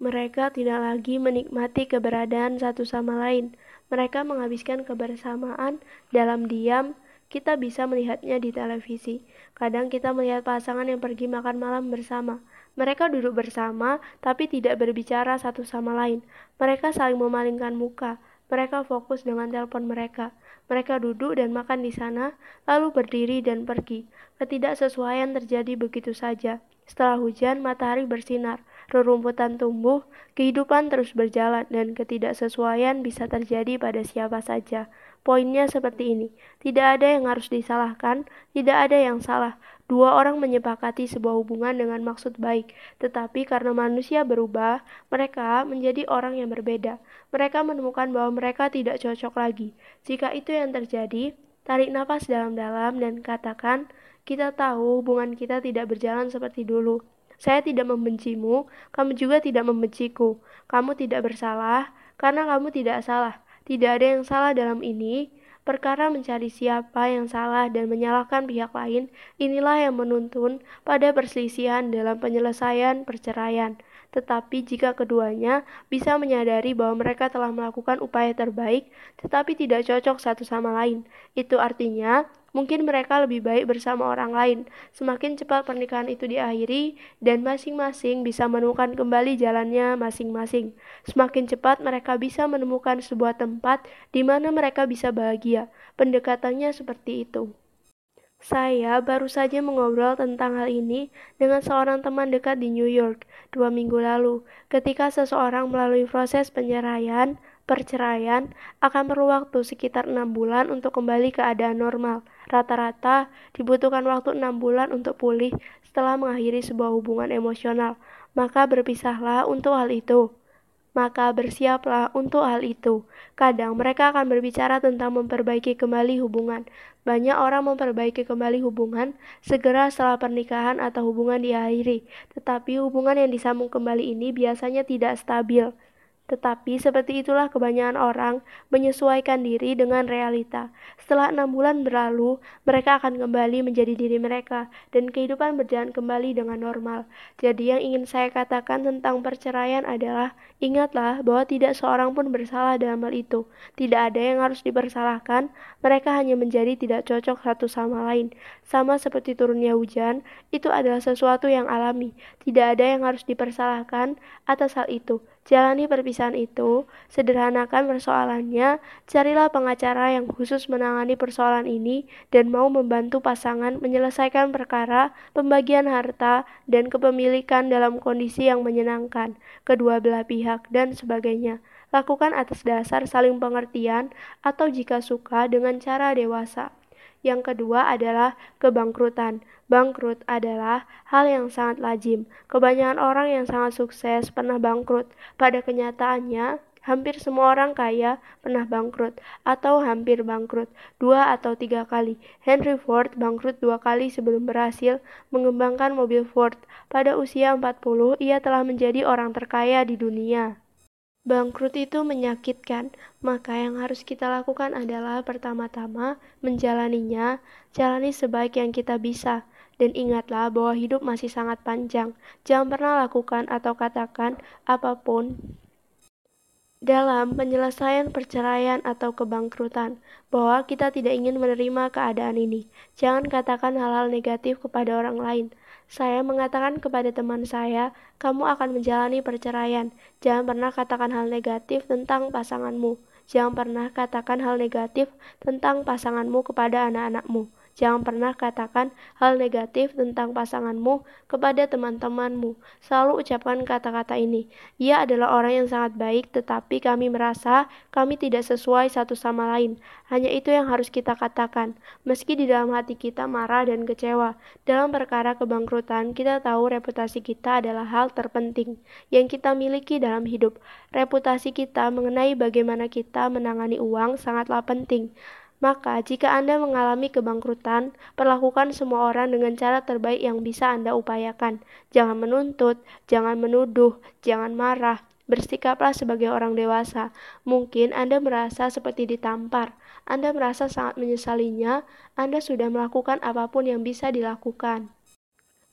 Mereka tidak lagi menikmati keberadaan satu sama lain. Mereka menghabiskan kebersamaan dalam diam. Kita bisa melihatnya di televisi. Kadang kita melihat pasangan yang pergi makan malam bersama. Mereka duduk bersama, tapi tidak berbicara satu sama lain. Mereka saling memalingkan muka. Mereka fokus dengan telepon mereka. Mereka duduk dan makan di sana, lalu berdiri dan pergi. Ketidaksesuaian terjadi begitu saja. Setelah hujan, matahari bersinar, rerumputan tumbuh, kehidupan terus berjalan, dan ketidaksesuaian bisa terjadi pada siapa saja. Poinnya seperti ini: tidak ada yang harus disalahkan, tidak ada yang salah. Dua orang menyepakati sebuah hubungan dengan maksud baik, tetapi karena manusia berubah, mereka menjadi orang yang berbeda. Mereka menemukan bahwa mereka tidak cocok lagi. Jika itu yang terjadi, tarik nafas dalam-dalam dan katakan, "Kita tahu hubungan kita tidak berjalan seperti dulu. Saya tidak membencimu, kamu juga tidak membenciku. Kamu tidak bersalah karena kamu tidak salah. Tidak ada yang salah dalam ini." Perkara mencari siapa yang salah dan menyalahkan pihak lain, inilah yang menuntun pada perselisihan dalam penyelesaian perceraian. Tetapi jika keduanya bisa menyadari bahwa mereka telah melakukan upaya terbaik, tetapi tidak cocok satu sama lain, itu artinya Mungkin mereka lebih baik bersama orang lain. Semakin cepat pernikahan itu diakhiri dan masing-masing bisa menemukan kembali jalannya masing-masing. Semakin cepat mereka bisa menemukan sebuah tempat di mana mereka bisa bahagia. Pendekatannya seperti itu. Saya baru saja mengobrol tentang hal ini dengan seorang teman dekat di New York dua minggu lalu, ketika seseorang melalui proses penyeraian perceraian akan perlu waktu sekitar enam bulan untuk kembali ke keadaan normal. Rata-rata dibutuhkan waktu enam bulan untuk pulih setelah mengakhiri sebuah hubungan emosional. Maka berpisahlah untuk hal itu. Maka bersiaplah untuk hal itu. Kadang mereka akan berbicara tentang memperbaiki kembali hubungan. Banyak orang memperbaiki kembali hubungan segera setelah pernikahan atau hubungan diakhiri, tetapi hubungan yang disambung kembali ini biasanya tidak stabil. Tetapi seperti itulah kebanyakan orang menyesuaikan diri dengan realita. Setelah enam bulan berlalu, mereka akan kembali menjadi diri mereka dan kehidupan berjalan kembali dengan normal. Jadi yang ingin saya katakan tentang perceraian adalah ingatlah bahwa tidak seorang pun bersalah dalam hal itu. Tidak ada yang harus dipersalahkan, mereka hanya menjadi tidak cocok satu sama lain. Sama seperti turunnya hujan, itu adalah sesuatu yang alami. Tidak ada yang harus dipersalahkan atas hal itu. Jalani perpisahan itu, sederhanakan persoalannya, carilah pengacara yang khusus menangani persoalan ini dan mau membantu pasangan menyelesaikan perkara, pembagian harta, dan kepemilikan dalam kondisi yang menyenangkan kedua belah pihak dan sebagainya. Lakukan atas dasar saling pengertian atau jika suka dengan cara dewasa. Yang kedua adalah kebangkrutan. Bangkrut adalah hal yang sangat lazim. Kebanyakan orang yang sangat sukses pernah bangkrut. Pada kenyataannya, hampir semua orang kaya pernah bangkrut atau hampir bangkrut dua atau tiga kali. Henry Ford bangkrut dua kali sebelum berhasil mengembangkan mobil Ford. Pada usia 40, ia telah menjadi orang terkaya di dunia. Bangkrut itu menyakitkan, maka yang harus kita lakukan adalah pertama-tama menjalaninya, jalani sebaik yang kita bisa. Dan ingatlah bahwa hidup masih sangat panjang. Jangan pernah lakukan atau katakan apa pun dalam penyelesaian perceraian atau kebangkrutan, bahwa kita tidak ingin menerima keadaan ini. Jangan katakan hal-hal negatif kepada orang lain. Saya mengatakan kepada teman saya, kamu akan menjalani perceraian. Jangan pernah katakan hal negatif tentang pasanganmu. Jangan pernah katakan hal negatif tentang pasanganmu kepada anak-anakmu. Jangan pernah katakan hal negatif tentang pasanganmu kepada teman-temanmu. Selalu ucapkan kata-kata ini. Ia adalah orang yang sangat baik, tetapi kami merasa kami tidak sesuai satu sama lain. Hanya itu yang harus kita katakan. Meski di dalam hati kita marah dan kecewa, dalam perkara kebangkrutan, kita tahu reputasi kita adalah hal terpenting yang kita miliki dalam hidup. Reputasi kita mengenai bagaimana kita menangani uang sangatlah penting. Maka, jika Anda mengalami kebangkrutan, perlakukan semua orang dengan cara terbaik yang bisa Anda upayakan. Jangan menuntut, jangan menuduh, jangan marah. Bersikaplah sebagai orang dewasa. Mungkin Anda merasa seperti ditampar. Anda merasa sangat menyesalinya. Anda sudah melakukan apa pun yang bisa dilakukan.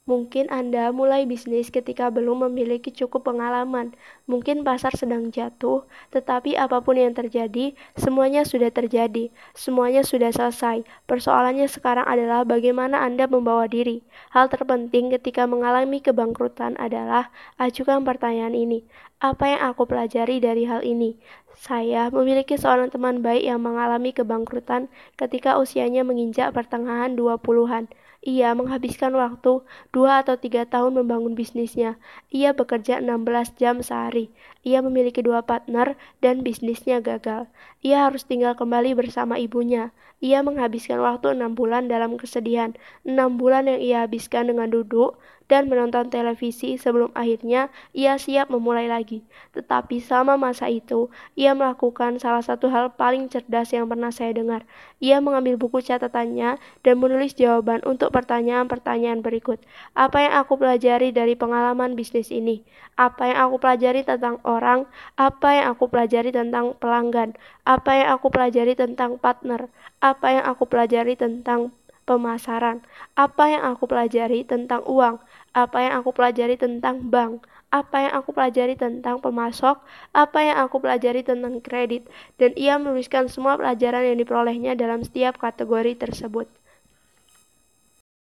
Mungkin Anda mulai bisnis ketika belum memiliki cukup pengalaman. Mungkin pasar sedang jatuh, tetapi apa pun yang terjadi, semuanya sudah terjadi. Semuanya sudah selesai. Persoalannya sekarang adalah bagaimana Anda membawa diri. Hal terpenting ketika mengalami kebangkrutan adalah ajukan pertanyaan ini. Apa yang aku pelajari dari hal ini? Saya memiliki seorang teman baik yang mengalami kebangkrutan ketika usianya menginjak pertengahan 20-an. Ia menghabiskan waktu dua atau tiga tahun membangun bisnisnya. Ia bekerja 16 jam sehari. Ia memiliki dua partner dan bisnisnya gagal. Ia harus tinggal kembali bersama ibunya. Ia menghabiskan waktu enam bulan dalam kesedihan. Enam bulan yang ia habiskan dengan duduk, dan menonton televisi sebelum akhirnya ia siap memulai lagi. Tetapi selama masa itu, ia melakukan salah satu hal paling cerdas yang pernah saya dengar. Ia mengambil buku catatannya dan menulis jawaban untuk pertanyaan-pertanyaan berikut. Apa yang aku pelajari dari pengalaman bisnis ini? Apa yang aku pelajari tentang orang? Apa yang aku pelajari tentang pelanggan? Apa yang aku pelajari tentang partner? Apa yang aku pelajari tentang pemasaran. Apa yang aku pelajari tentang uang? Apa yang aku pelajari tentang bank? Apa yang aku pelajari tentang pemasok? Apa yang aku pelajari tentang kredit? Dan ia menuliskan semua pelajaran yang diperolehnya dalam setiap kategori tersebut.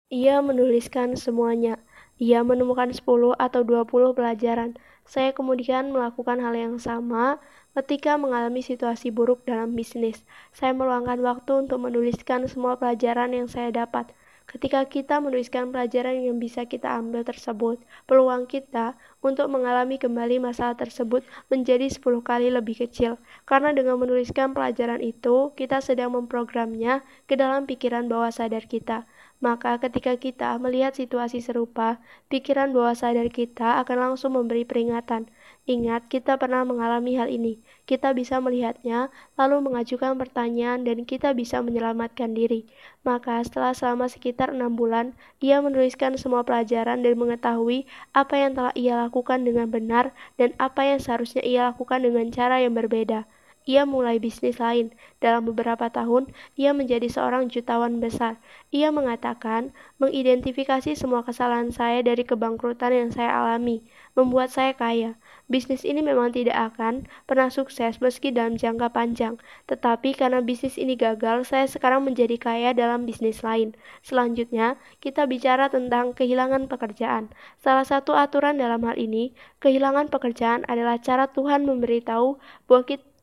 Ia menuliskan semuanya. Ia menemukan 10 atau 20 pelajaran. Saya kemudian melakukan hal yang sama Ketika mengalami situasi buruk dalam bisnis, saya meluangkan waktu untuk menuliskan semua pelajaran yang saya dapat. Ketika kita menuliskan pelajaran yang bisa kita ambil tersebut, peluang kita untuk mengalami kembali masalah tersebut menjadi 10 kali lebih kecil. Karena dengan menuliskan pelajaran itu, kita sedang memprogramnya ke dalam pikiran bawah sadar kita. Maka ketika kita melihat situasi serupa, pikiran bawah sadar kita akan langsung memberi peringatan. Ingat, kita pernah mengalami hal ini. Kita bisa melihatnya, lalu mengajukan pertanyaan, dan kita bisa menyelamatkan diri. Maka, setelah selama sekitar enam bulan, ia menuliskan semua pelajaran dan mengetahui apa yang telah ia lakukan dengan benar dan apa yang seharusnya ia lakukan dengan cara yang berbeda. Ia mulai bisnis lain. Dalam beberapa tahun, ia menjadi seorang jutawan besar. Ia mengatakan, mengidentifikasi semua kesalahan saya dari kebangkrutan yang saya alami, membuat saya kaya. Bisnis ini memang tidak akan pernah sukses meski dalam jangka panjang, tetapi karena bisnis ini gagal, saya sekarang menjadi kaya dalam bisnis lain. Selanjutnya, kita bicara tentang kehilangan pekerjaan. Salah satu aturan dalam hal ini, kehilangan pekerjaan adalah cara Tuhan memberitahu bahwa kita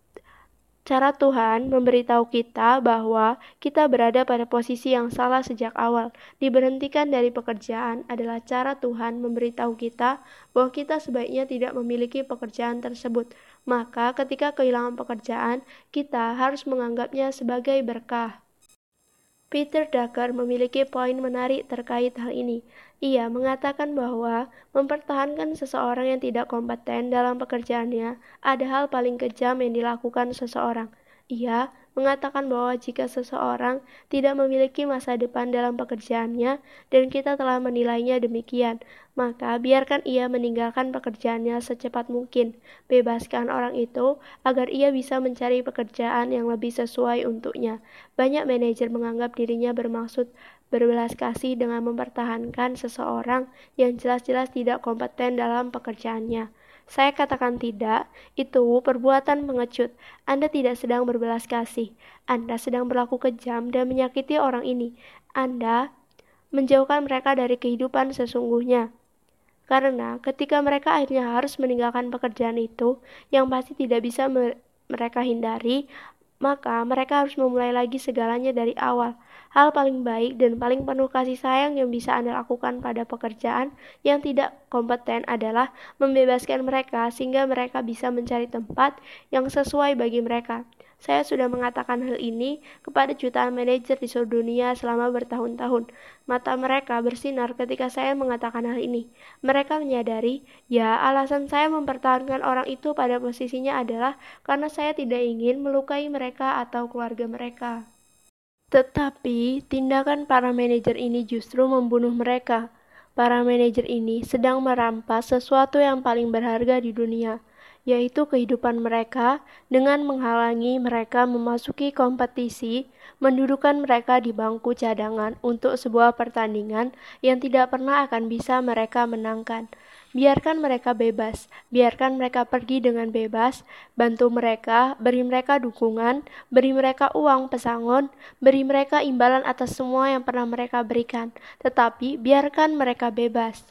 Cara Tuhan memberitahu kita bahwa kita berada pada posisi yang salah sejak awal. Diberhentikan dari pekerjaan adalah cara Tuhan memberitahu kita bahwa kita sebaiknya tidak memiliki pekerjaan tersebut. Maka, ketika kehilangan pekerjaan, kita harus menganggapnya sebagai berkah. Peter Drucker memiliki poin menarik terkait hal ini. Ia mengatakan bahwa mempertahankan seseorang yang tidak kompeten dalam pekerjaannya ada hal paling kejam yang dilakukan seseorang. Ia mengatakan bahwa jika seseorang tidak memiliki masa depan dalam pekerjaannya dan kita telah menilainya demikian, maka biarkan ia meninggalkan pekerjaannya secepat mungkin. Bebaskan orang itu agar ia bisa mencari pekerjaan yang lebih sesuai untuknya. Banyak manajer menganggap dirinya bermaksud berbelas kasih dengan mempertahankan seseorang yang jelas-jelas tidak kompeten dalam pekerjaannya. Saya katakan tidak, itu perbuatan pengecut. Anda tidak sedang berbelas kasih. Anda sedang berlaku kejam dan menyakiti orang ini. Anda menjauhkan mereka dari kehidupan sesungguhnya. Karena ketika mereka akhirnya harus meninggalkan pekerjaan itu, yang pasti tidak bisa mereka hindari, maka mereka harus memulai lagi segalanya dari awal. Hal paling baik dan paling penuh kasih sayang yang bisa Anda lakukan pada pekerjaan yang tidak kompeten adalah membebaskan mereka sehingga mereka bisa mencari tempat yang sesuai bagi mereka. Saya sudah mengatakan hal ini kepada jutaan manajer di seluruh dunia selama bertahun-tahun. Mata mereka bersinar ketika saya mengatakan hal ini. Mereka menyadari, ya alasan saya mempertahankan orang itu pada posisinya adalah karena saya tidak ingin melukai mereka atau keluarga mereka. Tetapi, tindakan para manajer ini justru membunuh mereka. Para manajer ini sedang merampas sesuatu yang paling berharga di dunia, yaitu kehidupan mereka dengan menghalangi mereka memasuki kompetisi, mendudukkan mereka di bangku cadangan untuk sebuah pertandingan yang tidak pernah akan bisa mereka menangkan. Biarkan mereka bebas, biarkan mereka pergi dengan bebas, bantu mereka, beri mereka dukungan, beri mereka uang pesangon, beri mereka imbalan atas semua yang pernah mereka berikan, tetapi biarkan mereka bebas.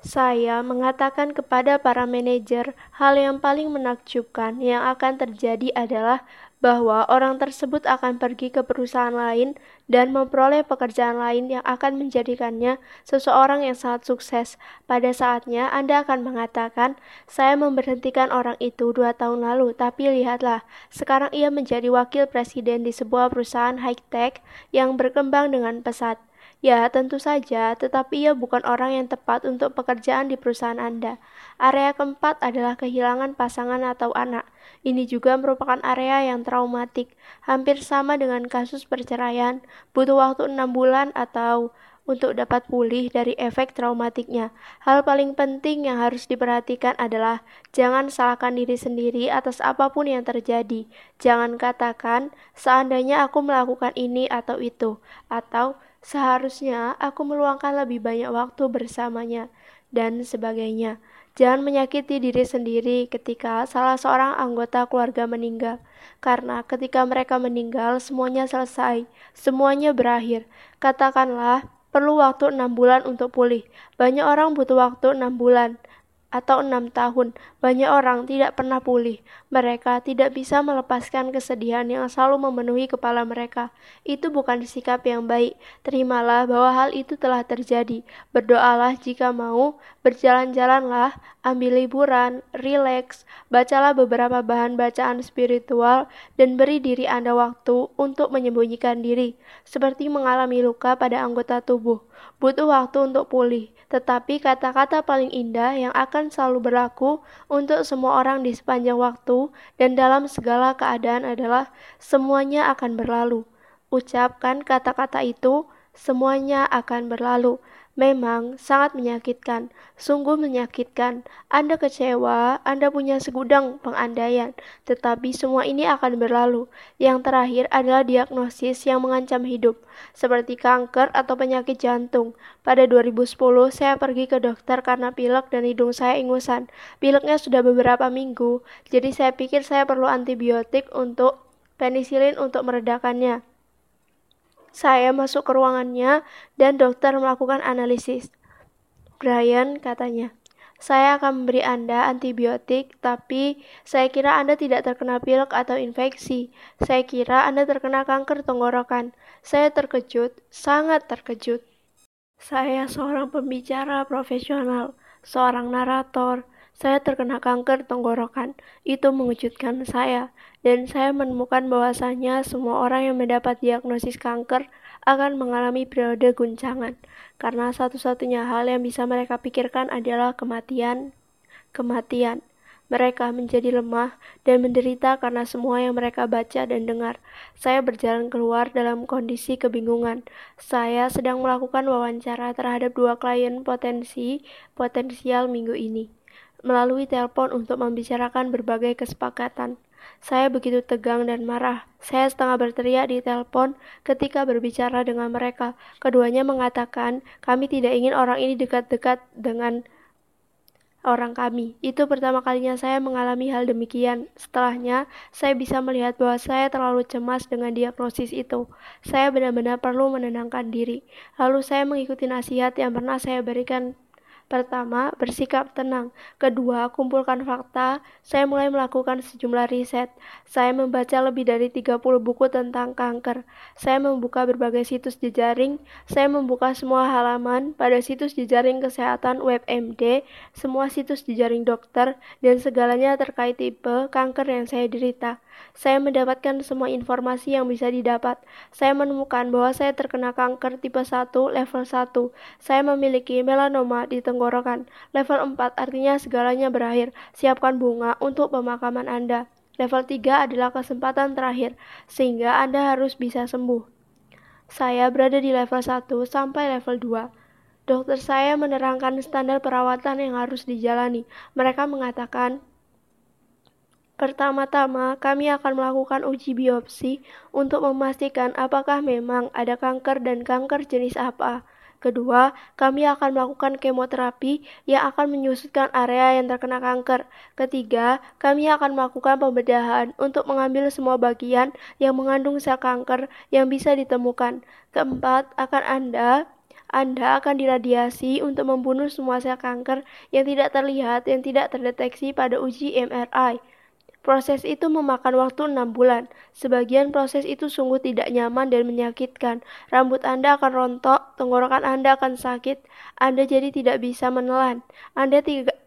Saya mengatakan kepada para manajer, hal yang paling menakjubkan yang akan terjadi adalah bahwa orang tersebut akan pergi ke perusahaan lain dan memperoleh pekerjaan lain yang akan menjadikannya seseorang yang sangat sukses. Pada saatnya, Anda akan mengatakan, "Saya memberhentikan orang itu dua tahun lalu, tapi lihatlah, sekarang ia menjadi wakil presiden di sebuah perusahaan high-tech yang berkembang dengan pesat." Ya, tentu saja, tetapi ia bukan orang yang tepat untuk pekerjaan di perusahaan Anda. Area keempat adalah kehilangan pasangan atau anak. Ini juga merupakan area yang traumatik, hampir sama dengan kasus perceraian, butuh waktu enam bulan atau untuk dapat pulih dari efek traumatiknya. Hal paling penting yang harus diperhatikan adalah jangan salahkan diri sendiri atas apa pun yang terjadi. Jangan katakan, "Seandainya aku melakukan ini atau itu," atau Seharusnya aku meluangkan lebih banyak waktu bersamanya dan sebagainya. Jangan menyakiti diri sendiri ketika salah seorang anggota keluarga meninggal, karena ketika mereka meninggal semuanya selesai, semuanya berakhir. Katakanlah perlu waktu enam bulan untuk pulih. Banyak orang butuh waktu enam bulan atau enam tahun, banyak orang tidak pernah pulih. Mereka tidak bisa melepaskan kesedihan yang selalu memenuhi kepala mereka. Itu bukan sikap yang baik. Terimalah bahwa hal itu telah terjadi. Berdoalah jika mau, berjalan-jalanlah, ambil liburan, rileks, bacalah beberapa bahan bacaan spiritual, dan beri diri Anda waktu untuk menyembunyikan diri, seperti mengalami luka pada anggota tubuh. Butuh waktu untuk pulih, tetapi kata-kata paling indah yang akan selalu berlaku untuk semua orang di sepanjang waktu dan dalam segala keadaan adalah semuanya akan berlalu. Ucapkan kata-kata itu, semuanya akan berlalu. Memang sangat menyakitkan, sungguh menyakitkan. Anda kecewa, Anda punya segudang pengandaian, tetapi semua ini akan berlalu. Yang terakhir adalah diagnosis yang mengancam hidup, seperti kanker atau penyakit jantung. Pada 2010, saya pergi ke dokter karena pilek dan hidung saya ingusan. Pileknya sudah beberapa minggu, jadi saya pikir saya perlu antibiotik untuk penisilin untuk meredakannya. Saya masuk ke ruangannya dan dokter melakukan analisis. Brian katanya, saya akan memberi Anda antibiotik, tapi saya kira Anda tidak terkena pilek atau infeksi. Saya kira Anda terkena kanker tenggorokan. Saya terkejut, sangat terkejut. Saya seorang pembicara profesional, seorang narator, saya terkena kanker tenggorokan. Itu mengejutkan saya, dan saya menemukan bahwasanya semua orang yang mendapat diagnosis kanker akan mengalami periode guncangan, karena satu-satunya hal yang bisa mereka pikirkan adalah kematian. Kematian. Mereka menjadi lemah dan menderita karena semua yang mereka baca dan dengar. Saya berjalan keluar dalam kondisi kebingungan. Saya sedang melakukan wawancara terhadap dua klien potensi potensial minggu ini melalui telepon untuk membicarakan berbagai kesepakatan. Saya begitu tegang dan marah. Saya setengah berteriak di telepon ketika berbicara dengan mereka. Keduanya mengatakan, kami tidak ingin orang ini dekat-dekat dengan orang kami. Itu pertama kalinya saya mengalami hal demikian. Setelahnya, saya bisa melihat bahwa saya terlalu cemas dengan diagnosis itu. Saya benar-benar perlu menenangkan diri. Lalu saya mengikuti nasihat yang pernah saya berikan Pertama, bersikap tenang. Kedua, kumpulkan fakta. Saya mulai melakukan sejumlah riset. Saya membaca lebih dari 30 buku tentang kanker. Saya membuka berbagai situs jejaring. Saya membuka semua halaman pada situs jejaring kesehatan WebMD, semua situs jejaring dokter, dan segalanya terkait tipe kanker yang saya derita. Saya mendapatkan semua informasi yang bisa didapat. Saya menemukan bahwa saya terkena kanker tipe 1 level 1. Saya memiliki melanoma di tenggorokan. Level 4 artinya segalanya berakhir. Siapkan bunga untuk pemakaman Anda. Level 3 adalah kesempatan terakhir, sehingga Anda harus bisa sembuh. Saya berada di level 1 sampai level 2. Dokter saya menerangkan standar perawatan yang harus dijalani. Mereka mengatakan, Pertama-tama, kami akan melakukan uji biopsi untuk memastikan apakah memang ada kanker dan kanker jenis apa. Kedua, kami akan melakukan kemoterapi yang akan menyusutkan area yang terkena kanker. Ketiga, kami akan melakukan pembedahan untuk mengambil semua bagian yang mengandung sel kanker yang bisa ditemukan. Keempat, akan Anda anda akan diradiasi untuk membunuh semua sel kanker yang tidak terlihat yang tidak terdeteksi pada uji MRI. Proses itu memakan waktu enam bulan. Sebagian proses itu sungguh tidak nyaman dan menyakitkan. Rambut Anda akan rontok, tenggorokan Anda akan sakit, Anda jadi tidak bisa menelan. Anda tidak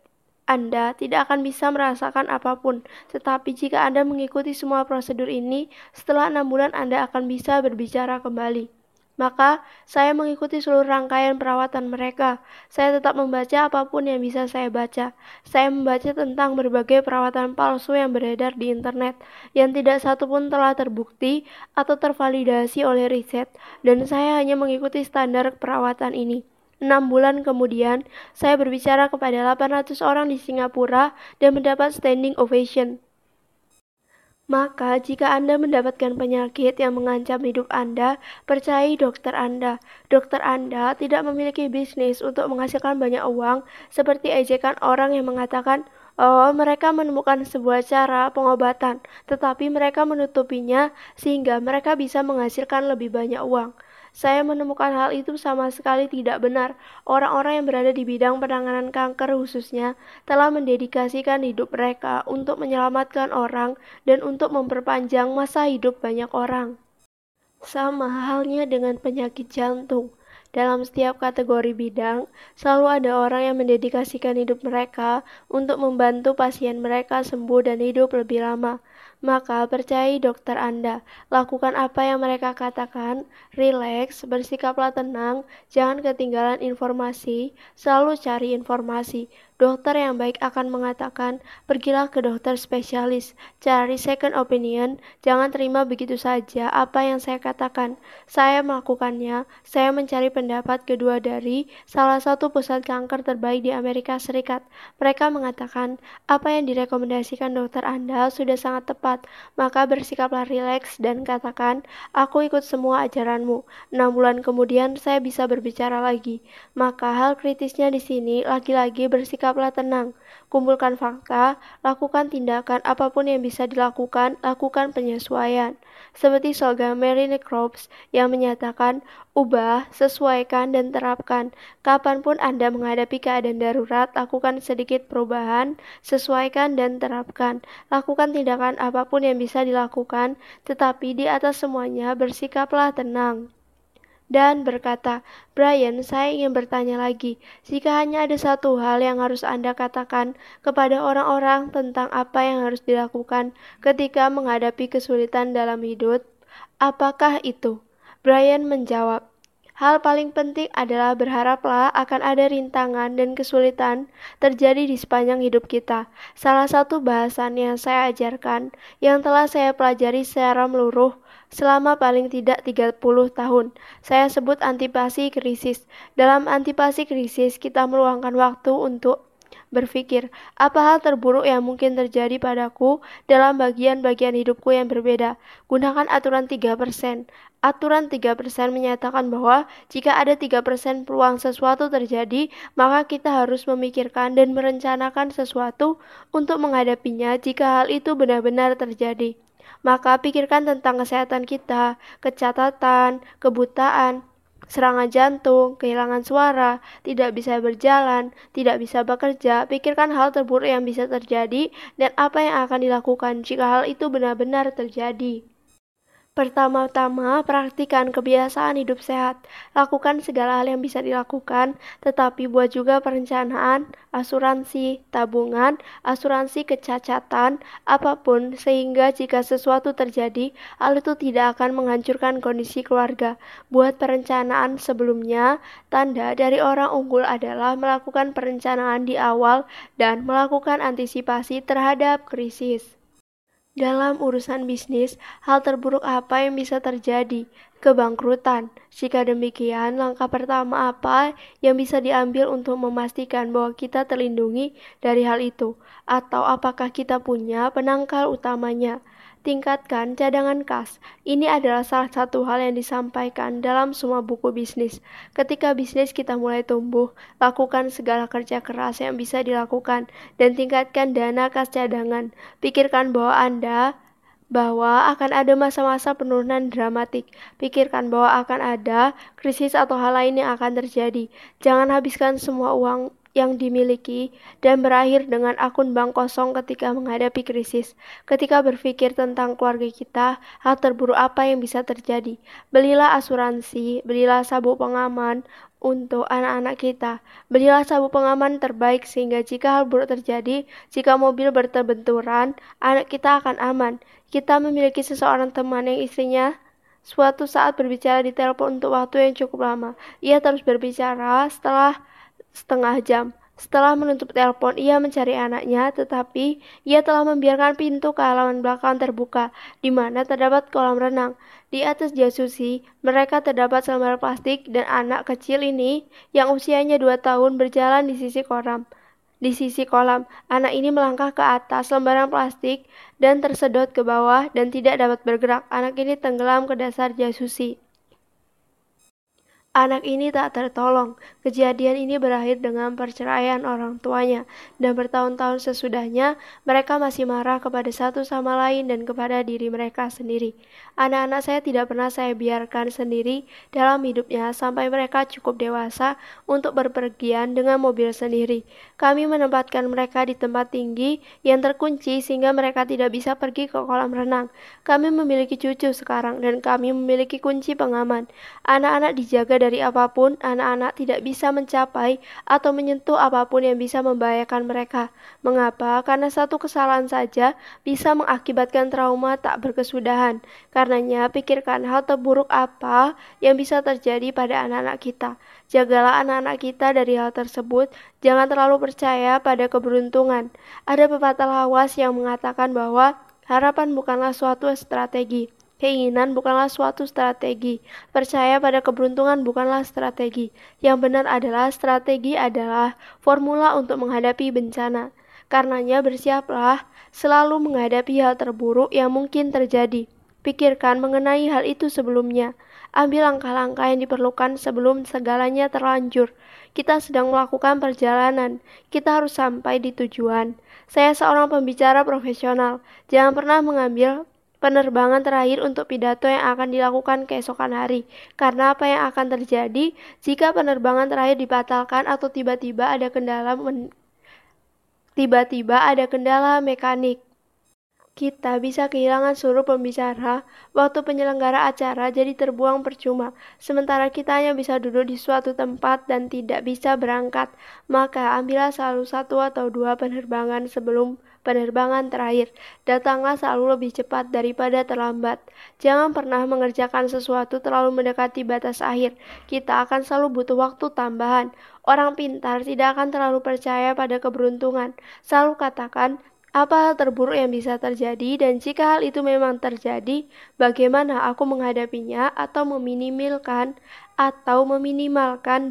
anda tidak akan bisa merasakan apa pun, tetapi jika Anda mengikuti semua prosedur ini, setelah enam bulan Anda akan bisa berbicara kembali. Maka, saya mengikuti seluruh rangkaian perawatan mereka. Saya tetap membaca apa pun yang bisa saya baca. Saya membaca tentang berbagai perawatan palsu yang beredar di internet, yang tidak satu pun telah terbukti atau tervalidasi oleh riset, dan saya hanya mengikuti standar perawatan ini. Enam bulan kemudian, saya berbicara kepada 800 orang di Singapura dan mendapat standing ovation. Maka, jika Anda mendapatkan penyakit yang mengancam hidup Anda, percayai dokter Anda. Dokter Anda tidak memiliki bisnis untuk menghasilkan banyak uang, seperti ejekan orang yang mengatakan, "Oh, mereka menemukan sebuah cara pengobatan, tetapi mereka menutupinya sehingga mereka bisa menghasilkan lebih banyak uang." Saya menemukan hal itu sama sekali tidak benar. Orang-orang yang berada di bidang penanganan kanker khususnya telah mendedikasikan hidup mereka untuk menyelamatkan orang dan untuk memperpanjang masa hidup banyak orang. Sama halnya dengan penyakit jantung. Dalam setiap kategori bidang, selalu ada orang yang mendedikasikan hidup mereka untuk membantu pasien mereka sembuh dan hidup lebih lama. Maka percayai dokter Anda, lakukan apa yang mereka katakan, rileks, bersikaplah tenang, jangan ketinggalan informasi, selalu cari informasi. Dokter yang baik akan mengatakan, pergilah ke dokter spesialis, cari second opinion, jangan terima begitu saja apa yang saya katakan. Saya melakukannya, saya mencari pendapat kedua dari salah satu pusat kanker terbaik di Amerika Serikat. Mereka mengatakan, apa yang direkomendasikan dokter Anda sudah sangat tepat, maka bersikaplah rileks dan katakan, aku ikut semua ajaranmu. Enam bulan kemudian saya bisa berbicara lagi. Maka hal kritisnya di sini lagi-lagi bersikap tetaplah tenang, kumpulkan fakta, lakukan tindakan apa pun yang bisa dilakukan, lakukan penyesuaian. Seperti slogan Mary Necrops yang menyatakan, ubah, sesuaikan, dan terapkan. Kapan pun Anda menghadapi keadaan darurat, lakukan sedikit perubahan, sesuaikan, dan terapkan. Lakukan tindakan apa pun yang bisa dilakukan, tetapi di atas semuanya bersikaplah tenang dan berkata, Brian, saya ingin bertanya lagi, jika hanya ada satu hal yang harus Anda katakan kepada orang-orang tentang apa yang harus dilakukan ketika menghadapi kesulitan dalam hidup, apakah itu? Brian menjawab, Hal paling penting adalah berharaplah akan ada rintangan dan kesulitan terjadi di sepanjang hidup kita. Salah satu bahasan yang saya ajarkan, yang telah saya pelajari secara meluruh, selama paling tidak 30 tahun. Saya sebut antipasi krisis. Dalam antipasi krisis, kita meluangkan waktu untuk berpikir, apa hal terburuk yang mungkin terjadi padaku dalam bagian-bagian hidupku yang berbeda. Gunakan aturan 3%. Aturan 3% menyatakan bahwa jika ada 3% peluang sesuatu terjadi, maka kita harus memikirkan dan merencanakan sesuatu untuk menghadapinya jika hal itu benar-benar terjadi maka pikirkan tentang kesehatan kita, kecatatan, kebutaan, serangan jantung, kehilangan suara, tidak bisa berjalan, tidak bisa bekerja, pikirkan hal terburuk yang bisa terjadi dan apa yang akan dilakukan jika hal itu benar-benar terjadi. Pertama-tama, praktikan kebiasaan hidup sehat. Lakukan segala hal yang bisa dilakukan, tetapi buat juga perencanaan, asuransi, tabungan, asuransi kecacatan, apa pun, sehingga jika sesuatu terjadi, hal itu tidak akan menghancurkan kondisi keluarga. Buat perencanaan sebelumnya, tanda dari orang unggul adalah melakukan perencanaan di awal dan melakukan antisipasi terhadap krisis. Dalam urusan bisnis, hal terburuk apa yang bisa terjadi? Kebangkrutan. Jika demikian, langkah pertama apa yang bisa diambil untuk memastikan bahwa kita terlindungi dari hal itu? Atau apakah kita punya penangkal utamanya? Tingkatkan cadangan kas. Ini adalah salah satu hal yang disampaikan dalam semua buku bisnis. Ketika bisnis kita mulai tumbuh, lakukan segala kerja keras yang bisa dilakukan dan tingkatkan dana kas cadangan. Pikirkan bahwa Anda bahwa akan ada masa-masa penurunan dramatik. Pikirkan bahwa akan ada krisis atau hal lain yang akan terjadi. Jangan habiskan semua uang yang dimiliki dan berakhir dengan akun bank kosong ketika menghadapi krisis. Ketika berpikir tentang keluarga kita, hal terburuk apa yang bisa terjadi? Belilah asuransi, belilah sabuk pengaman untuk anak-anak kita. Belilah sabuk pengaman terbaik sehingga jika hal buruk terjadi, jika mobil berterbenturan, anak kita akan aman. Kita memiliki seseorang teman yang istrinya suatu saat berbicara di telepon untuk waktu yang cukup lama. Ia terus berbicara setelah setengah jam. Setelah menutup telepon, ia mencari anaknya, tetapi ia telah membiarkan pintu ke halaman belakang terbuka, di mana terdapat kolam renang. Di atas jasusi, mereka terdapat selembar plastik dan anak kecil ini yang usianya dua tahun berjalan di sisi kolam. Di sisi kolam, anak ini melangkah ke atas lembaran plastik dan tersedot ke bawah dan tidak dapat bergerak. Anak ini tenggelam ke dasar jasusi. Anak ini tak tertolong. Kejadian ini berakhir dengan perceraian orang tuanya, dan bertahun-tahun sesudahnya mereka masih marah kepada satu sama lain dan kepada diri mereka sendiri. Anak-anak saya tidak pernah saya biarkan sendiri dalam hidupnya sampai mereka cukup dewasa untuk berpergian dengan mobil sendiri. Kami menempatkan mereka di tempat tinggi yang terkunci sehingga mereka tidak bisa pergi ke kolam renang. Kami memiliki cucu sekarang dan kami memiliki kunci pengaman. Anak-anak dijaga dari apa pun, anak-anak tidak bisa mencapai atau menyentuh apa pun yang bisa membahayakan mereka. Mengapa? Karena satu kesalahan saja bisa mengakibatkan trauma tak berkesudahan. Karenanya, pikirkan hal terburuk apa yang bisa terjadi pada anak-anak kita. Jagalah anak-anak kita dari hal tersebut. Jangan terlalu percaya pada keberuntungan. Ada pepatah lawas yang mengatakan bahwa harapan bukanlah suatu strategi. Keinginan bukanlah suatu strategi. Percaya pada keberuntungan bukanlah strategi. Yang benar adalah strategi adalah formula untuk menghadapi bencana. Karenanya bersiaplah selalu menghadapi hal terburuk yang mungkin terjadi. Pikirkan mengenai hal itu sebelumnya. Ambil langkah-langkah yang diperlukan sebelum segalanya terlanjur. Kita sedang melakukan perjalanan. Kita harus sampai di tujuan. Saya seorang pembicara profesional. Jangan pernah mengambil penerbangan terakhir untuk pidato yang akan dilakukan keesokan hari. Karena apa yang akan terjadi jika penerbangan terakhir dibatalkan atau tiba-tiba ada kendala tiba-tiba ada kendala mekanik. Kita bisa kehilangan seluruh pembicara, waktu penyelenggara acara jadi terbuang percuma, sementara kita hanya bisa duduk di suatu tempat dan tidak bisa berangkat. Maka ambillah selalu satu atau dua penerbangan sebelum penerbangan terakhir. Datanglah selalu lebih cepat daripada terlambat. Jangan pernah mengerjakan sesuatu terlalu mendekati batas akhir. Kita akan selalu butuh waktu tambahan. Orang pintar tidak akan terlalu percaya pada keberuntungan. Selalu katakan, apa hal terburuk yang bisa terjadi, dan jika hal itu memang terjadi, bagaimana aku menghadapinya atau meminimalkan atau meminimalkan